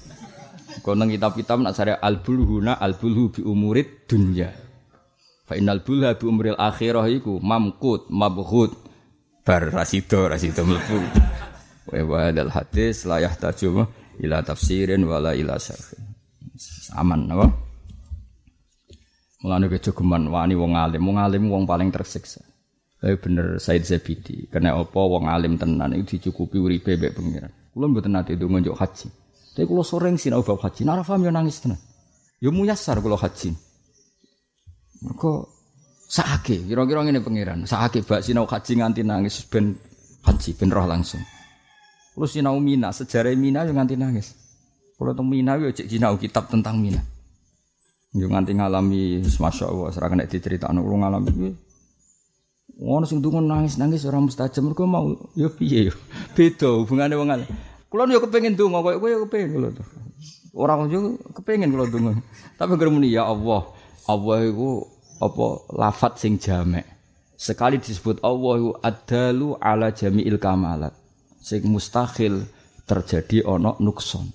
Kono kitab-kitab nak sare al bulhuna al bulhu bi umurid dunya. Fa innal bulha bi umril akhirah iku mamkut mabghut bar rasido rasido mlebu. Wa hadzal hadis la yahtaju ila tafsirin wala ila syarhin. Aman apa? Mulane kejogeman wani wong alim, wong alim wong paling tersiksa. Tapi bener Said Zabidi, karena apa wong alim tenan itu dicukupi uripe mbek pengiran. Kula mboten nate ndonga njuk haji. Tapi kula sering sinau bab haji, nara paham yo nangis tenan. Yo muyasar kula haji. Mergo sakake, kira-kira ngene pengiran, sakake bak sinau haji nganti nangis ben haji ben roh langsung. Kalau sinau Mina, sejarah Mina yang nganti nangis. Kalau tentang Mina, yo cek sinau kitab tentang Mina. Yo nganti ngalami, masya Allah, serang nek diceritakan, kalau ngalami, Ngono sing dungo nangis-nangis orang mustajab mergo mau yo piye yo. Beda hubungane wong alim. Kulo yo kepengin donga koyo kowe yo kepengin kulo tuh. Ora yo kepengin kulo donga. Tapi muni ya Allah, Allah iku apa lafat sing jamek. Sekali disebut Allah iku adalu ala jami'il kamalat sing mustahil terjadi ono nukson.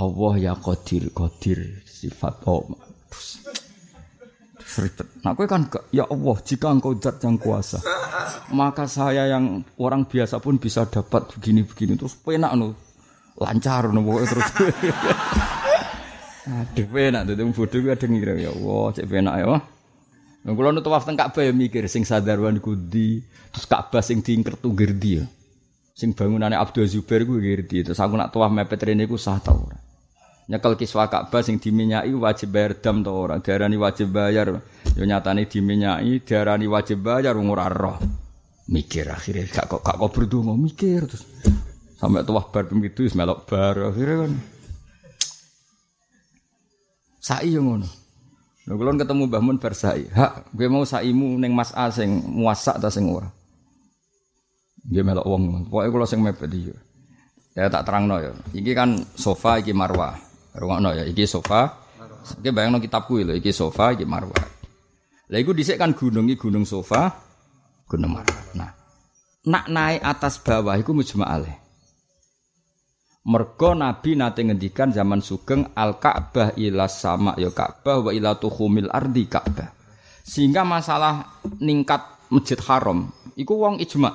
Allah ya qadir qadir sifat Allah. Seribet. Nah, kowe kan ya Allah, jika engkau zat yang kuasa, maka saya yang orang biasa pun bisa dapat begini-begini terus penak no. lancar nopo terus. Aduh penak dadi wong bodho kuwi adeng ngira ya Allah cek penak ya. Nah, kula nu tawaf teng Ka'bah ya mikir sing sadarwan kudi, terus Ka'bah sing diingker tu gerdi ya. Sing bangunane Abdul Zubair ku gerdi, terus aku nak tawaf mepet rene ku sah ta ora. Nyekel kiswa Ka'bah sing diminyai wajib bayar dam ta ora, diarani wajib bayar. Ya nyatane diminyai, diarani wajib bayar ora roh. Mikir akhirnya gak kok gak kok berdua mikir terus sampai tuah bar begitu melok bar akhirnya kan Sai yang ngono. Lha kula ketemu Mbah Mun bar sai. Hak, gue mau saimu ning Mas A sing muasak ta sing ora. Nggih melok wong. Pokoke kula sing mepet iki. Ya tak terangno ya. Iki kan sofa iki marwah. Rungokno ya, iki sofa. Iki bayangno kitabku lho, iki sofa, iki marwah. Lah iku dhisik kan gunung iki gunung sofa, gunung marwah. Nah, nak naik atas bawah iku mujma'alih. Mergo Nabi nate ngendikan zaman sugeng al Ka'bah ila sama ya Ka'bah wa ila tuhumil ardi Ka'bah. Sehingga masalah ningkat Masjid Haram iku wong ijma.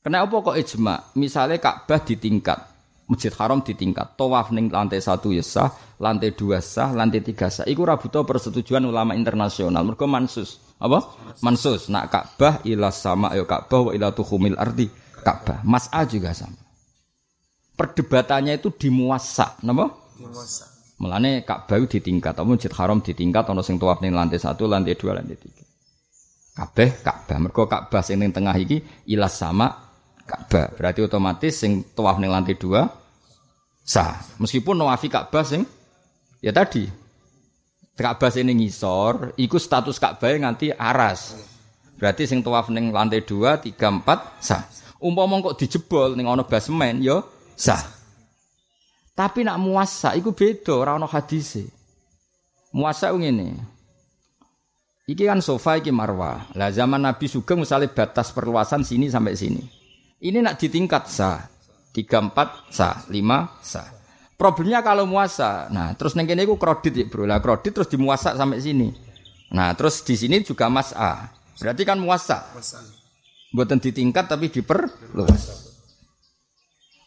Kenapa kok ijma? Misalnya Ka'bah ditingkat, Masjid Haram ditingkat, tawaf ning lantai satu ya sah, lantai dua sah, lantai tiga sah. Iku rabuto persetujuan ulama internasional. Mergo mansus. Apa? Mansus. Nak Ka'bah ila sama ya Ka'bah wa ila tuhumil ardi Ka'bah. Mas'a juga sama perdebatannya itu di muasa, napa? Muasa. Melane Ka'bah ditingkat, atau Masjid Haram ditingkat ana sing tuwaf ning lantai satu, lantai dua, lantai tiga. Kabeh Ka'bah. Mergo Ka'bah sing ning tengah iki ilas sama Ka'bah. Berarti otomatis sing tuwaf ning lantai dua sah. Meskipun nawafi Ka'bah sing ya tadi Ka'bah sing ngisor, iku status Ka'bah nganti aras. Berarti sing tuwaf ning lantai dua, tiga, empat sah. Umpama kok dijebol ning ana basement ya sah. Tapi nak muasa iku beda, ora ana hadise. Muasa ngene. Iki kan sofa iki marwah. Lah zaman Nabi Sugeng misalnya batas perluasan sini sampai sini. Ini nak ditingkat sah. 3 4 sah, 5 sah. Problemnya kalau muasa. Nah, terus neng kene iku kredit ya, Bro. Lah kredit terus dimuasa sampai sini. Nah, terus di sini juga mas A. Berarti kan muasa. Buatan ditingkat tapi diperluas.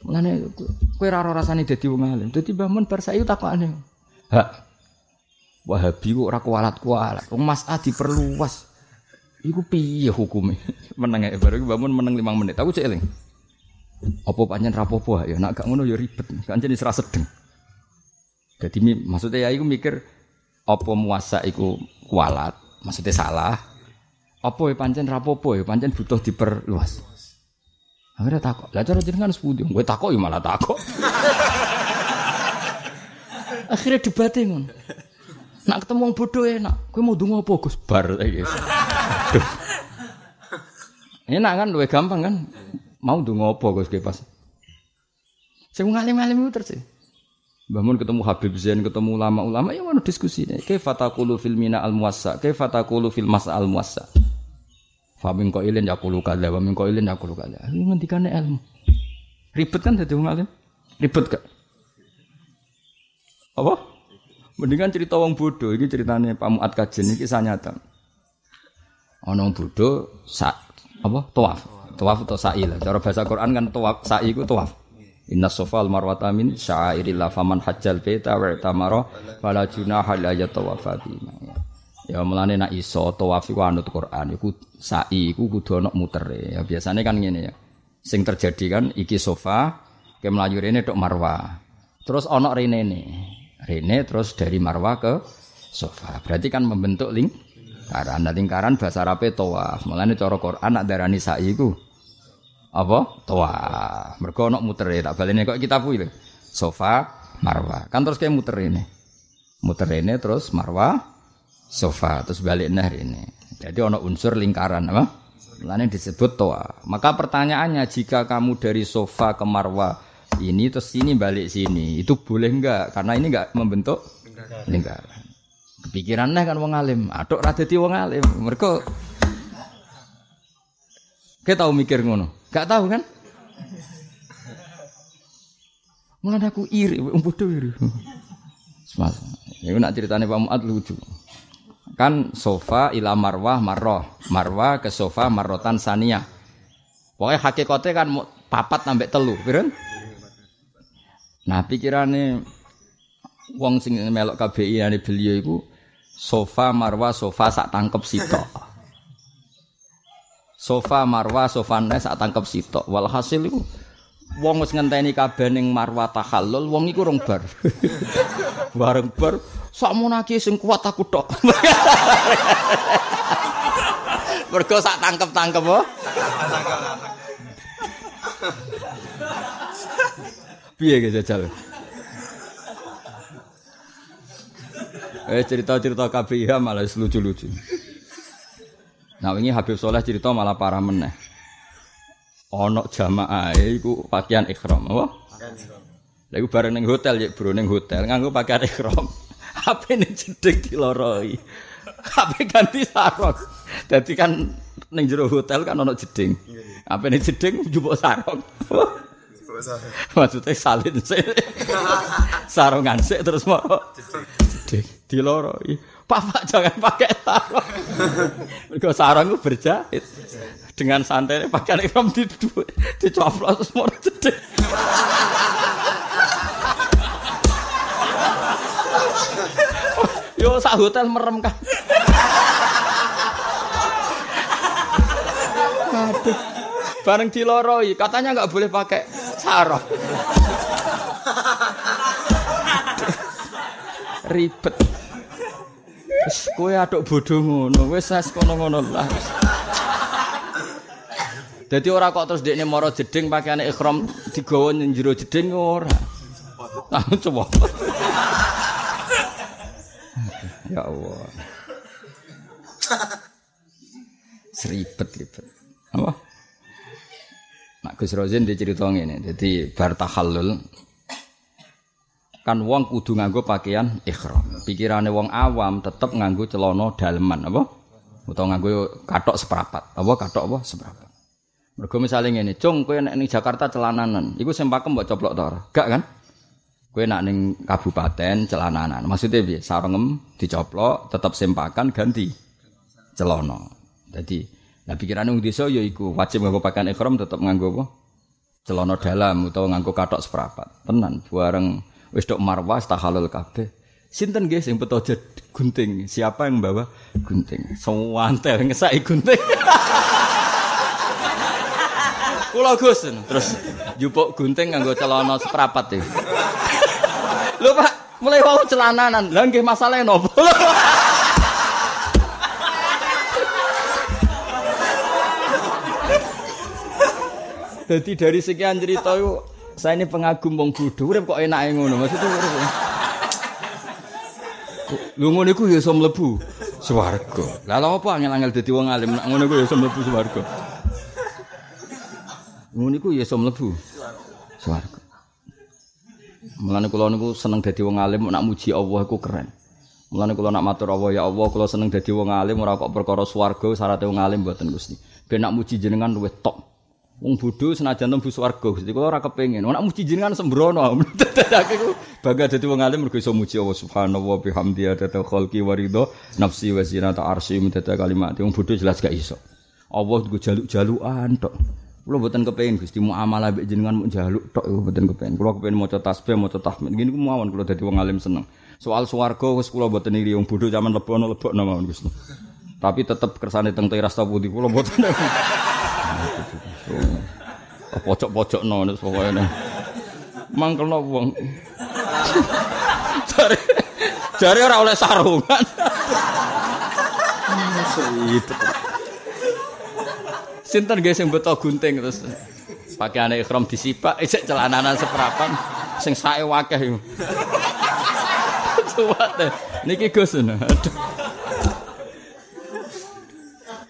Mulane kowe ora rasane dadi wong alim. Dadi Mbah Mun bar saiki takokane. Hak. Wahabi kok ora kualat-kualat. Wong Mas A diperluas. Iku piye hukume? meneng ae baru Mbah Mun meneng 5 menit. Aku cek eling. Apa pancen rapopo ya nak gak ngono ya ribet. Kancen wis ra sedeng. Dadi maksudnya ya iku mikir apa muasa iku kualat, maksudnya salah. Apa ya pancen rapopo ya pancen butuh diperluas. Akhirnya takut. Lah cara jenengan sepundi? Gue takut ya malah takut. Akhirnya debatnya ngono. Nak ketemu wong bodoh enak. Kowe mau donga apa Gus? Bar iki. Enak kan luwih gampang kan? Mau donga apa Gus pas. Sing ngalim-alim itu terus. Bangun ketemu Habib Zain, ketemu ulama-ulama, ya mana diskusi. Kaifa taqulu fil mina al muwassa? Kaifa taqulu fil masa al muwassa? Famin kok ilin yakulu kada, famin kok ilin yakulu kada. Ini ngendikane ilmu. Ribet kan jadi wong alim? Ribet gak? Apa? Mendingan cerita wong bodoh. Ini ceritanya Pak Muat Kajen ini kisah nyata. Ono bodoh sa apa? Tawaf. Tawaf atau sa'i lah. Cara bahasa Quran kan tawaf, sa'i itu tawaf. Inna sofal marwata min syairillah faman hajjal baita wa tamara wala junaha la Ya mulane nak iso tawaf iku anut Quran iku sa'i iku kudu ana mutere. Ya biasanya kan ngene ya. Sing terjadi kan iki sofa ke melayu rene tok marwa. Terus ana rene ne. Rene terus dari marwa ke sofa. Berarti kan membentuk lingkaran. Nah lingkaran bahasa Arabe tawaf. Mulane cara Quran nak darani sa'i iku apa? Tawaf. Mergo ana mutere tak balene kok kita kuwi Sofa marwa. Kan terus kayak muter ini. Muter ini terus marwa sofa terus balik nah ini. Jadi ono unsur lingkaran apa? Lain disebut toa. Maka pertanyaannya jika kamu dari sofa ke marwa ini terus sini balik sini itu boleh enggak? Karena ini enggak membentuk lingkaran. Kepikirannya kan wong alim, aduk ra dadi wong alim. Mereka kita tahu mikir ngono? Gak tahu kan? Mulai aku iri, wong bodoh iri. Semal. Ini nak ceritanya Pak Muat lucu. Kan sofa ila marwah marroh, marwah ke sofa marrotan sania. Pokoknya hakikatnya kan papat nambah telu, pirun? Nah, pikirane wong sing melok KBI ane beliau iku sofa marwa sofa sak tangkep sitok. Sofa marwa sofa nes sak tangkep sitok. Walhasil iku wong wis ngenteni kabeh ning marwa tahallul wong iku rong bar. Bareng bar sak munaki sing kuat aku tok. Mergo sak tangkep-tangkep oh. Piye ge jajal? Eh cerita-cerita KBIH malah lucu-lucu. Nah ini Habib Soleh cerita malah parah meneh. Ono jamaah iku pakaian ikhram, apa? Lha bareng ning hotel ya, Bro, ning hotel nganggo pakaian ikhram. HP ning jedeg diloroi. HP ganti sarung. Dadi kan ning jero hotel kan ono jeding. Apa ning jeding njupuk sarung. Maksudnya salin sih. Sarungan sih terus mau jeding diloroi. Papa jangan pakai sarung. Mergo sarung itu berjahit. Dengan santai pakai ikram di dicoplos mau jeding. Yo sak hotel merem kan. Aduh. Bareng diloroi, katanya nggak boleh pakai sarung. Ribet. Wis kowe aduk bodho ngono, wis wis kono-ngono lah. Dadi ora kok terus dekne mara jeding pakaiane ikhram digawa ning jero jeding ora. Ah coba. ya Allah. Seribet ribet. Apa? Nak Gus Rozin dicerita ngene. Dadi bar tahallul kan wong kudu nganggo pakaian ihram. Pikirane wong awam tetep nganggo celana daleman apa? Utawa nganggo katok seperapat. Apa katok apa seperapat. Mergo misale ngene, "Cung, kowe nek ning Jakarta celananan, iku sing pakem mbok coplok ta ora?" Gak kan? Kowe nak ning kabupaten celananan. Maksudnya piye? Sarengem dicoplok, tetep sempakan ganti celana. Jadi Nah pikiran wong desa ya iku wajib nganggo pakaian ihram tetep nganggo apa? Celana dalam utawa nganggo katok seprapat. Tenan bareng wis tok marwah tahalul kabeh. Sinten nggih sing beto gunting? Siapa yang membawa gunting? Sewantel ngesaki gunting. Kula Gus terus jupuk gunting nganggo celana seprapat iki. Lho Pak, mulai wau celananan. Lah nggih masalahe nopo? Jadi dari sekian cerita itu saya ini pengagum wong bodho urip kok enake ngono maksudnya urip. Lu ngono iku ya iso mlebu swarga. Lha apa angel-angel dadi wong alim nak ngono iku ya iso mlebu swarga. Ngono iku ya iso mlebu swarga. Mulane kula niku seneng dadi wong alim nak muji Allah iku keren. Mulane kula nak matur Allah ya Allah kula seneng dadi wong alim ora kok perkara swarga syaratnya wong alim mboten Gusti. Ben nak muji jenengan luwih top. Wong bodho senajan tembu swarga Gusti kula ora kepengin. Nek muji jenengan sembrono. Dadake ku bangga dadi wong alim mergo iso muji Allah Subhanahu bihamdi adada khalqi wa ridho nafsi wa zinata arsy mudada kalimat. Wong bodho jelas gak iso. Allah nggo jaluk-jalukan tok. Kula mboten kepengin Gusti muamalah mbek jenengan mung jaluk tok mboten kepengin. Kula kepengin maca tasbih, maca tahmid. Ngene ku mawon kula dadi wong alim seneng. Soal swarga wis kula mboten iri wong bodho zaman lebono lebokno mawon Gusti. Tapi tetep kersane teng teras ta pundi kula mboten. Pojok-pojok no nek pokoke nek. Mangkelno wong. Jare jare ora oleh sarungan. Sinten guys sing beto gunting terus pakaiane ikhram disipak isik celananan seperapan sing sae wakeh iku. Suwat niki Gus. Aduh.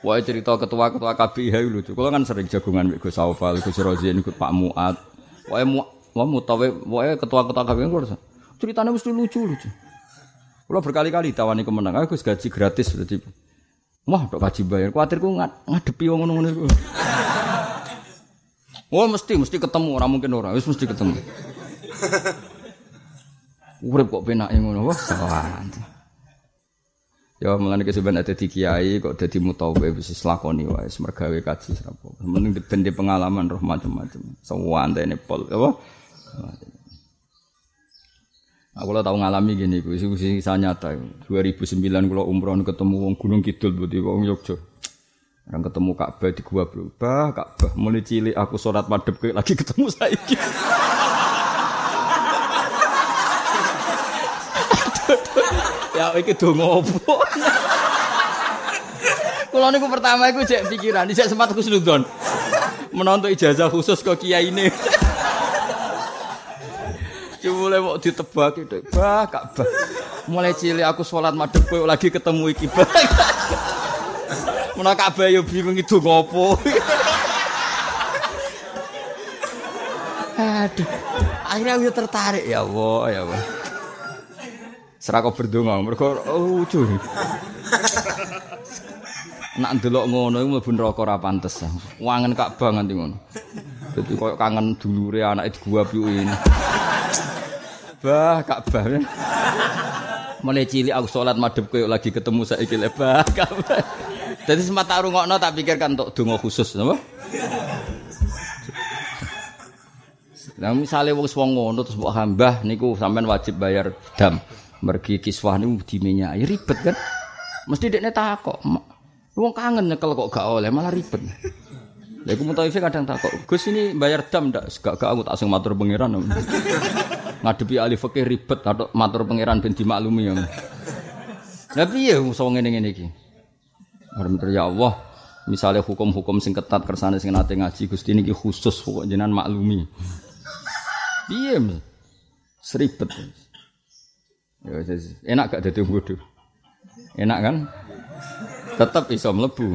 Wah cerita ketua-ketua KBIH lucu. Kalau kan sering jagungan Gus Saufal, Gus Rozin, ikut Pak Muat. Wah mu, wah mutawe, wah ketua-ketua KBIH kalau ceritanya mesti lucu-lucu. Kalau berkali-kali tawani kemenang, aku gaji gratis berarti. Wah, dok gaji bayar. Kuatirku nggak ngadepi wong ngono-ngono. Wah mesti mesti ketemu orang mungkin orang, wis mesti ketemu. Urip kok penake ngono, wah. Ya mulane kesuwen ada di kiai kok dadi mutawe wis lakoni wae mergawe kaji sapa. Mending ben pengalaman roh macam-macam. Sewantene pol apa? Aku lah tahu ngalami gini, gue sih kisah nyata. 2009 kalau umroh ketemu wong Gunung Kidul, berarti wong Yogyo. Orang ketemu Ka'bah di gua berubah, Ka'bah mulai cilik aku sholat madep lagi ketemu saya. Ya iki donga opo? Kula niku pertama iku cek pikiran, dhisik sempat khusnudon. Menonton ijazah khusus kok kiai ini. Cuma mau ditebak itu, bah Ka'bah. Mulai cilik aku sholat madep lagi ketemu iki. Menawa Ka'bah yo bingung itu ngopo. Aduh. Akhirnya aku tertarik ya Allah, ya Allah. Serah kau berdonga, mereka oh lucu. Nak ndelok ngono iku mlebu neraka ora pantes. Wangen Ka'bah nganti ngono. Dadi koyo kangen dulure anake ini. Bah, Ka'bah. Mulai cilik aku sholat madhep koyo lagi ketemu saiki le bah Ka'bah. Dadi sempat tak rungokno tak pikirkan untuk donga khusus napa? Nah misalnya wong wong ngono terus mbok hambah niku sampean wajib bayar dam. Mergi kiswah niku diminyak ya ribet kan. Mesti dekne takok. Wong kangen nyekel kok gak oleh malah ribet. Lha iku mutawife kadang takok, "Gus ini bayar dam ndak?" Gak gak aku tak sing matur pangeran ngadepi ahli fikih ribet atau matur pangeran ben dimaklumi ya. Lah piye iso ngene-ngene iki? Alhamdulillah ya Allah, misalnya hukum-hukum sing ketat kersane sing nate ngaji Gusti niki khusus pokok jenengan maklumi. Piye? Seribet. Ya enak gak dadi bodoh. Enak kan? Tetap iso mlebu.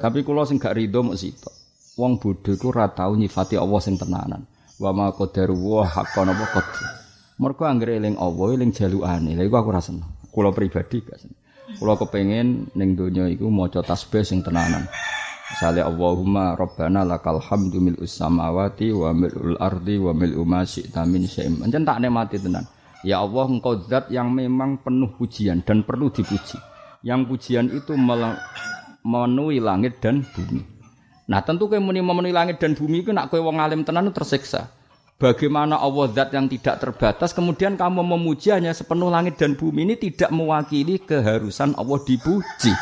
Tapi kula sing gak rido mok sitok. Wong bodho iku ora tau nyifati Allah sing tenanan wa ma qadaru wa haqqan apa qadar. Mergo anggere eling Allah eling jalukane. Lha iku aku ra seneng. Kula pribadi gak seneng. Kula kepengin ning donya iku maca tasbih sing tenanan. Misalnya Allahumma Rabbana lakal hamdu mil samawati wa mil'ul ardi wa mil'u ma syi'ta min syai'in. Tenan. Ya Allah engkau zat yang memang penuh pujian dan perlu dipuji. Yang pujian itu memenuhi langit dan bumi. Nah tentu kowe muni memenuhi langit dan bumi itu nak kowe wong alim tenan tersiksa. Bagaimana Allah zat yang tidak terbatas kemudian kamu memuji hanya sepenuh langit dan bumi ini tidak mewakili keharusan Allah dipuji.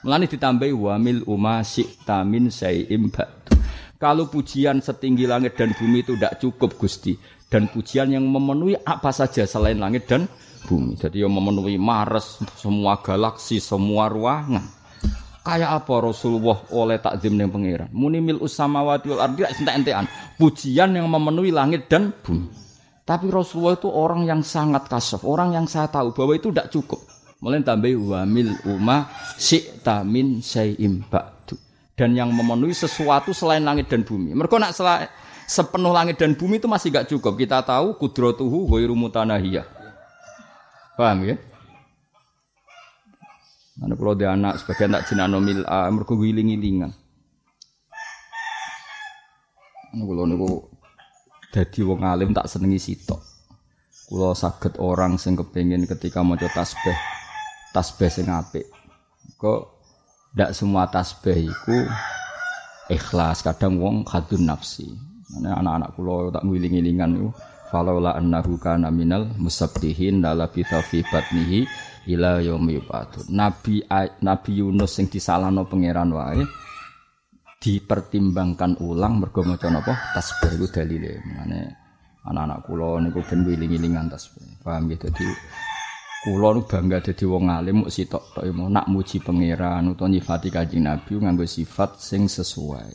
Melani ditambahi wamil umma syi'ta min syai'im Kalau pujian setinggi langit dan bumi itu tidak cukup Gusti dan pujian yang memenuhi apa saja selain langit dan bumi. Jadi yang memenuhi Mars, semua galaksi, semua ruangan. Kayak apa Rasulullah oleh takzim ning pangeran? Muni mil usamawati wal ardi entek-entekan. Pujian yang memenuhi langit dan bumi. Tapi Rasulullah itu orang yang sangat kasaf, orang yang saya tahu bahwa itu tidak cukup. Mulai tambah wa mil umma syi'ta min syai'im ba'du. Dan yang memenuhi sesuatu selain langit dan bumi. Mereka nak selain sepenuh langit dan bumi itu masih gak cukup. Kita tahu kudrotuhu ghairu mutanahiyah. Paham ya? Ana kula dhe anak sebagian tak jenano mil a mergo wiling-wilingan. Ana kula niku dadi wong alim tak senengi sitok. Kula saged orang sing kepengin ketika maca tasbih tasbih sing apik. Kok ndak semua tasbih iku ikhlas, kadang wong khadun nafsi. Anak-anak kula tak wiling-wilingan niku falaula annahu kana minal musabbihin la fi batnihi ila yaumi Nabi Nabi Yunus sing disalahno pangeran wae dipertimbangkan ulang mergo maca napa tasbih iku dalile. Mane anak-anak kula niku ben wiling-wilingan tasbih. Paham ya dadi kula nu bangga dadi wong alim muk sitok tok nak muji pangeran utawa nyifati kanjeng Nabi nganggo sifat sing sesuai.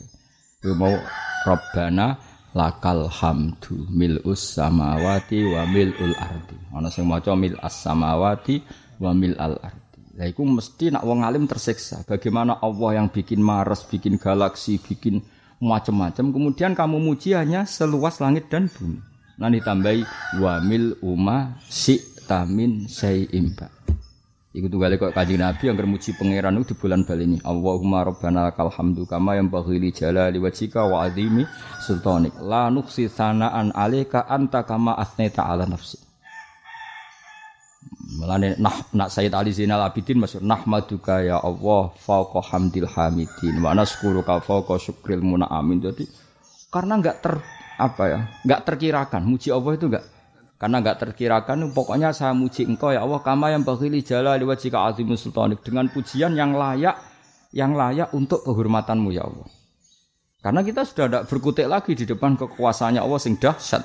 Kuwi mau Rabbana lakal hamdu mil'us samawati wa mil'ul ardi. Ana sing maca mil'as samawati wa mil al ardi. Lah iku mesti nak wong alim tersiksa. Bagaimana Allah yang bikin Mars, bikin galaksi, bikin macam-macam, kemudian kamu muji hanya seluas langit dan bumi. Nah ditambahi wa mil umma si tamin syai'im Iku tunggal kok kanjeng Nabi yang muji pangeran itu di bulan Bali ini. Allahumma rabbana lakal hamdu kama yang baghili jalali wajhika wa azimi sultanik. La nuksi sanaan alika anta kama asneta ala nafsi. Mulane nah nak Sayyid Ali Zainal Abidin maksud nahmaduka ya Allah fauqa hamdil hamidin wa naskuruka fauqa syukril munaamin. Jadi karena enggak ter apa ya, enggak terkirakan muji Allah itu enggak Karena nggak terkirakan, pokoknya saya muji engkau ya Allah, kama yang baghili jala lewat jika azimus sultanik dengan pujian yang layak, yang layak untuk kehormatanmu ya Allah. Karena kita sudah tidak berkutik lagi di depan kekuasaannya Allah sing dahsyat.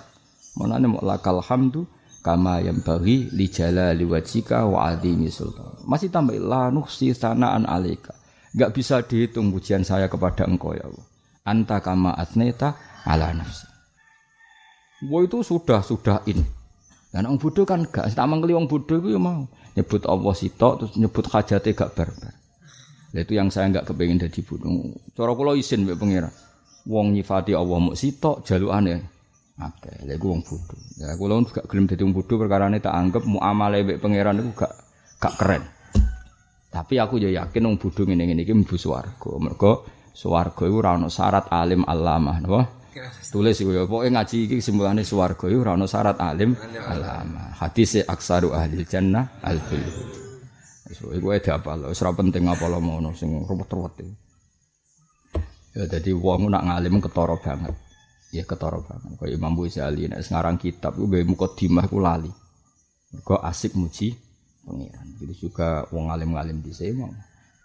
Mana nih lakal hamdu kama yang bagi li jala lewat jika wa azimi sultan. Masih tambah la nuhsi sanaan alika. Gak bisa dihitung pujian saya kepada engkau ya Allah. Anta kama asneta ala nafsi. Wah itu sudah sudah ini. Dan orang bodoh kan gak tak mengkeli orang bodoh itu ya mau nyebut Allah sitok terus nyebut hajatnya gak barbar. Nah, itu yang saya nggak kepengen jadi bodoh. Cara kula isin mbek pangeran. Wong nyifati Allah mau sitok jalukane Oke, lha iku wong bodoh. Ya kula gak gelem dadi wong perkara tak anggap muamale mbek pangeran itu gak gak keren. Tapi aku ya yakin wong bodoh ngene-ngene iki mlebu swarga. Mergo swarga iku ora ana syarat alim alamah, napa? Tulis iku ya, ngaji iki kesimpulane swarga iku ora ono syarat alim alama. Hadis aksaru ahli jannah al So iku ada apa lho, ora penting apa lo ngono sing ruwet-ruwet iki. Ya dadi wong nak ngalim ketara banget. Ya ketara banget. Kaya Imam Ghazali nek ngarang kitab iku gawe mukadimah ku lali. Mergo asik muji pengiran. Jadi juga wong alim-alim di sini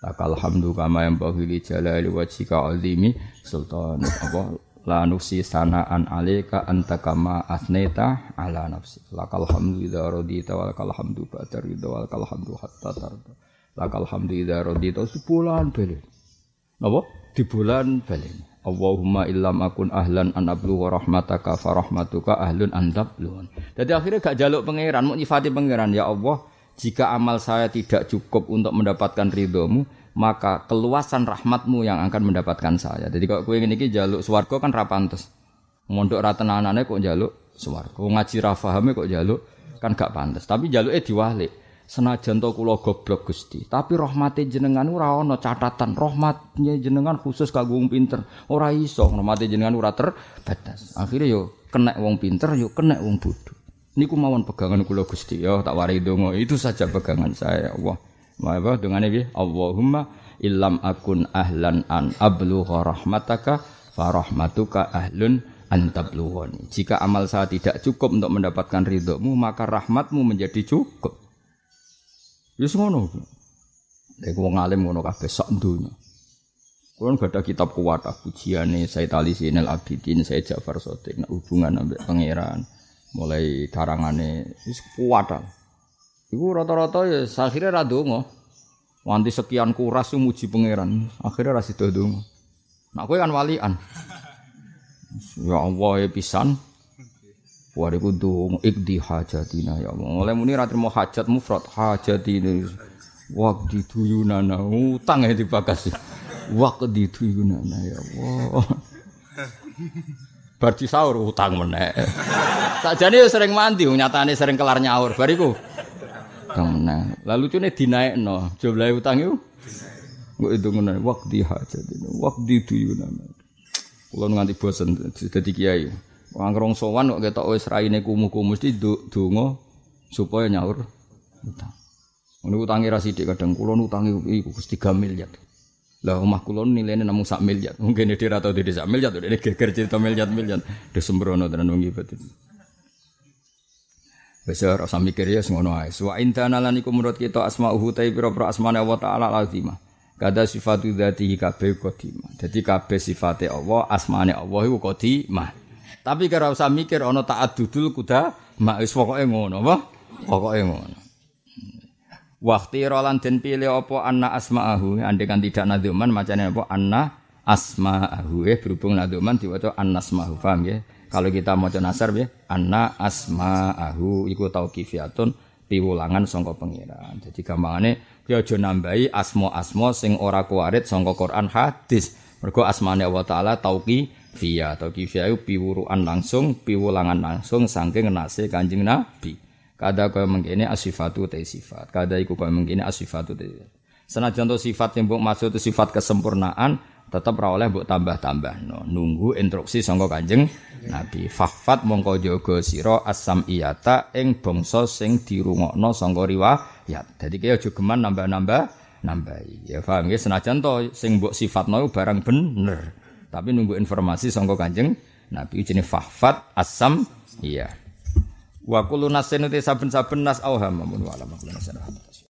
Lakal hamdu kama yang bahili jalali wajika azimi sultan apa la nusi sanaan alika anta kama asneta ala nafsi. Lakal hamdu idza radita wal kal hamdu ba'da ridha wal kal hamdu hatta tarda. Lakal hamdu idza radita sebulan belen napa di bulan belen Allahumma illam akun ahlan an ablu wa rahmataka fa rahmatuka ahlun an tabluhun. Jadi akhirnya gak jaluk pangeran, mau nyifati pangeran. Ya Allah, jika amal saya tidak cukup untuk mendapatkan ridhomu, maka keluasan rahmatmu yang akan mendapatkan saya. Jadi kalau kue ini jaluk swargo kan rapantes. Mondok ratenanane kok jaluk swargo. Ngaji rafahame kok jaluk kan gak pantas. Tapi jaluk eh diwalik. Senajan to kula goblok Gusti, tapi rahmate jenengan ora ana catatan. Rahmatnya jenengan khusus kanggo wong pinter. Ora iso rahmate jenengan ora terbatas. Akhirnya yo kena wong pinter, yo kena wong bodoh. Niku mawon pegangan kula Gusti ya, tak wari donga. Itu saja pegangan saya, Allah. Apa dengan ini? Allahumma illam akun ahlan an ablugha rahmataka fa rahmatuka ahlun an tablughani. Jika amal saya tidak cukup untuk mendapatkan ridhomu, maka rahmatmu menjadi cukup. Wis ngono. Nek wong alim ngono kabeh sak donya. Kulon gak ada kitab kuat pujiane saya tali sinel abidin saya Ja'far Sotik nah, hubungan ambek pangeran mulai karangane wis kuat Iku rata-rata ya akhirnya ra donga. Wanti sekian kuras muji pangeran, akhirnya ra sida donga. Nak kowe kan walian. Ya Allah ya pisan. Wariku dong ikdi hajatina ya Allah. Oleh muni ra trimo hajat mufrad hajatina. Waqdi duyunana utang ya dibakas. Waqdi duyunana ya Allah. Bar sahur utang meneh. Sakjane ya sering mandi nyatane sering kelar nyaur bariku. Kang menang. Lalu cune dinaikno, jumlah utang itu. Mbok itu ngono, waqti hajat ini, waqti duyunan. Kulo nganti bosen dadi kiai. Wong rong sowan kok ketok wis raine kumuh-kumuh mesti donga supaya nyaur utang. Ngono utange ra sithik kadang kulo utange iku Gusti 3 miliar. Lah omah kula nilainya namung sak miliar. Mungkin dia ora tau dhewe sak miliar, dia geger cerita miliar-miliar. Desembrono tenan wong iki Wis ora mikir ya ngono ae. Wa indana lan iku menurut kita asmauhu ta pira-pira asmane Allah taala lazimah. Kada sifatu dzatihi kabeh qadimah. Dadi kabeh sifate Allah, asmane Allah iku qadimah. Tapi kira usah mikir ana ta'addudul kuda mak wis pokoke ngono apa? Pokoke ngono. Waktu rolan den pilih apa anna asma'ahu andai kan tidak nadzuman macamnya apa anna asma'ahu eh berhubung nadzuman diwaca annasma'ahu paham ya kalau kita mau nasar ya, anna asma'ahu iku tauqifiyatun piwulangan sangka pengiran. Jadi gampangane ya aja nambahi asma-asma sing ora kuwarit sangka Quran hadis. Mergo asmane Allah taala tauqifiyah. Tauqifiyah iku piwuruan langsung, piwulangan langsung saking nase Kanjeng Nabi. Kada kaya mengkene asifatu te sifat. Kada iku kaya mengkene asifatu te. Senajan sifat yang maksud itu sifat kesempurnaan, tetap ra oleh mbok tambah-tambah no. nunggu instruksi sangka Kanjeng Nabi. Fahfat mongko jaga sira asam iyata ing bangsa sing dirungokno sangka riwayat. Dadi kaya aja geman nambah-nambah nambahi. Ya paham ya senajan to sing mbok sifatno barang bener. Tapi nunggu informasi sangka Kanjeng Nabi. Jenenge fahfat asam iya Wa kullu nasin saben-saben nas auham mun wala kullu nasin.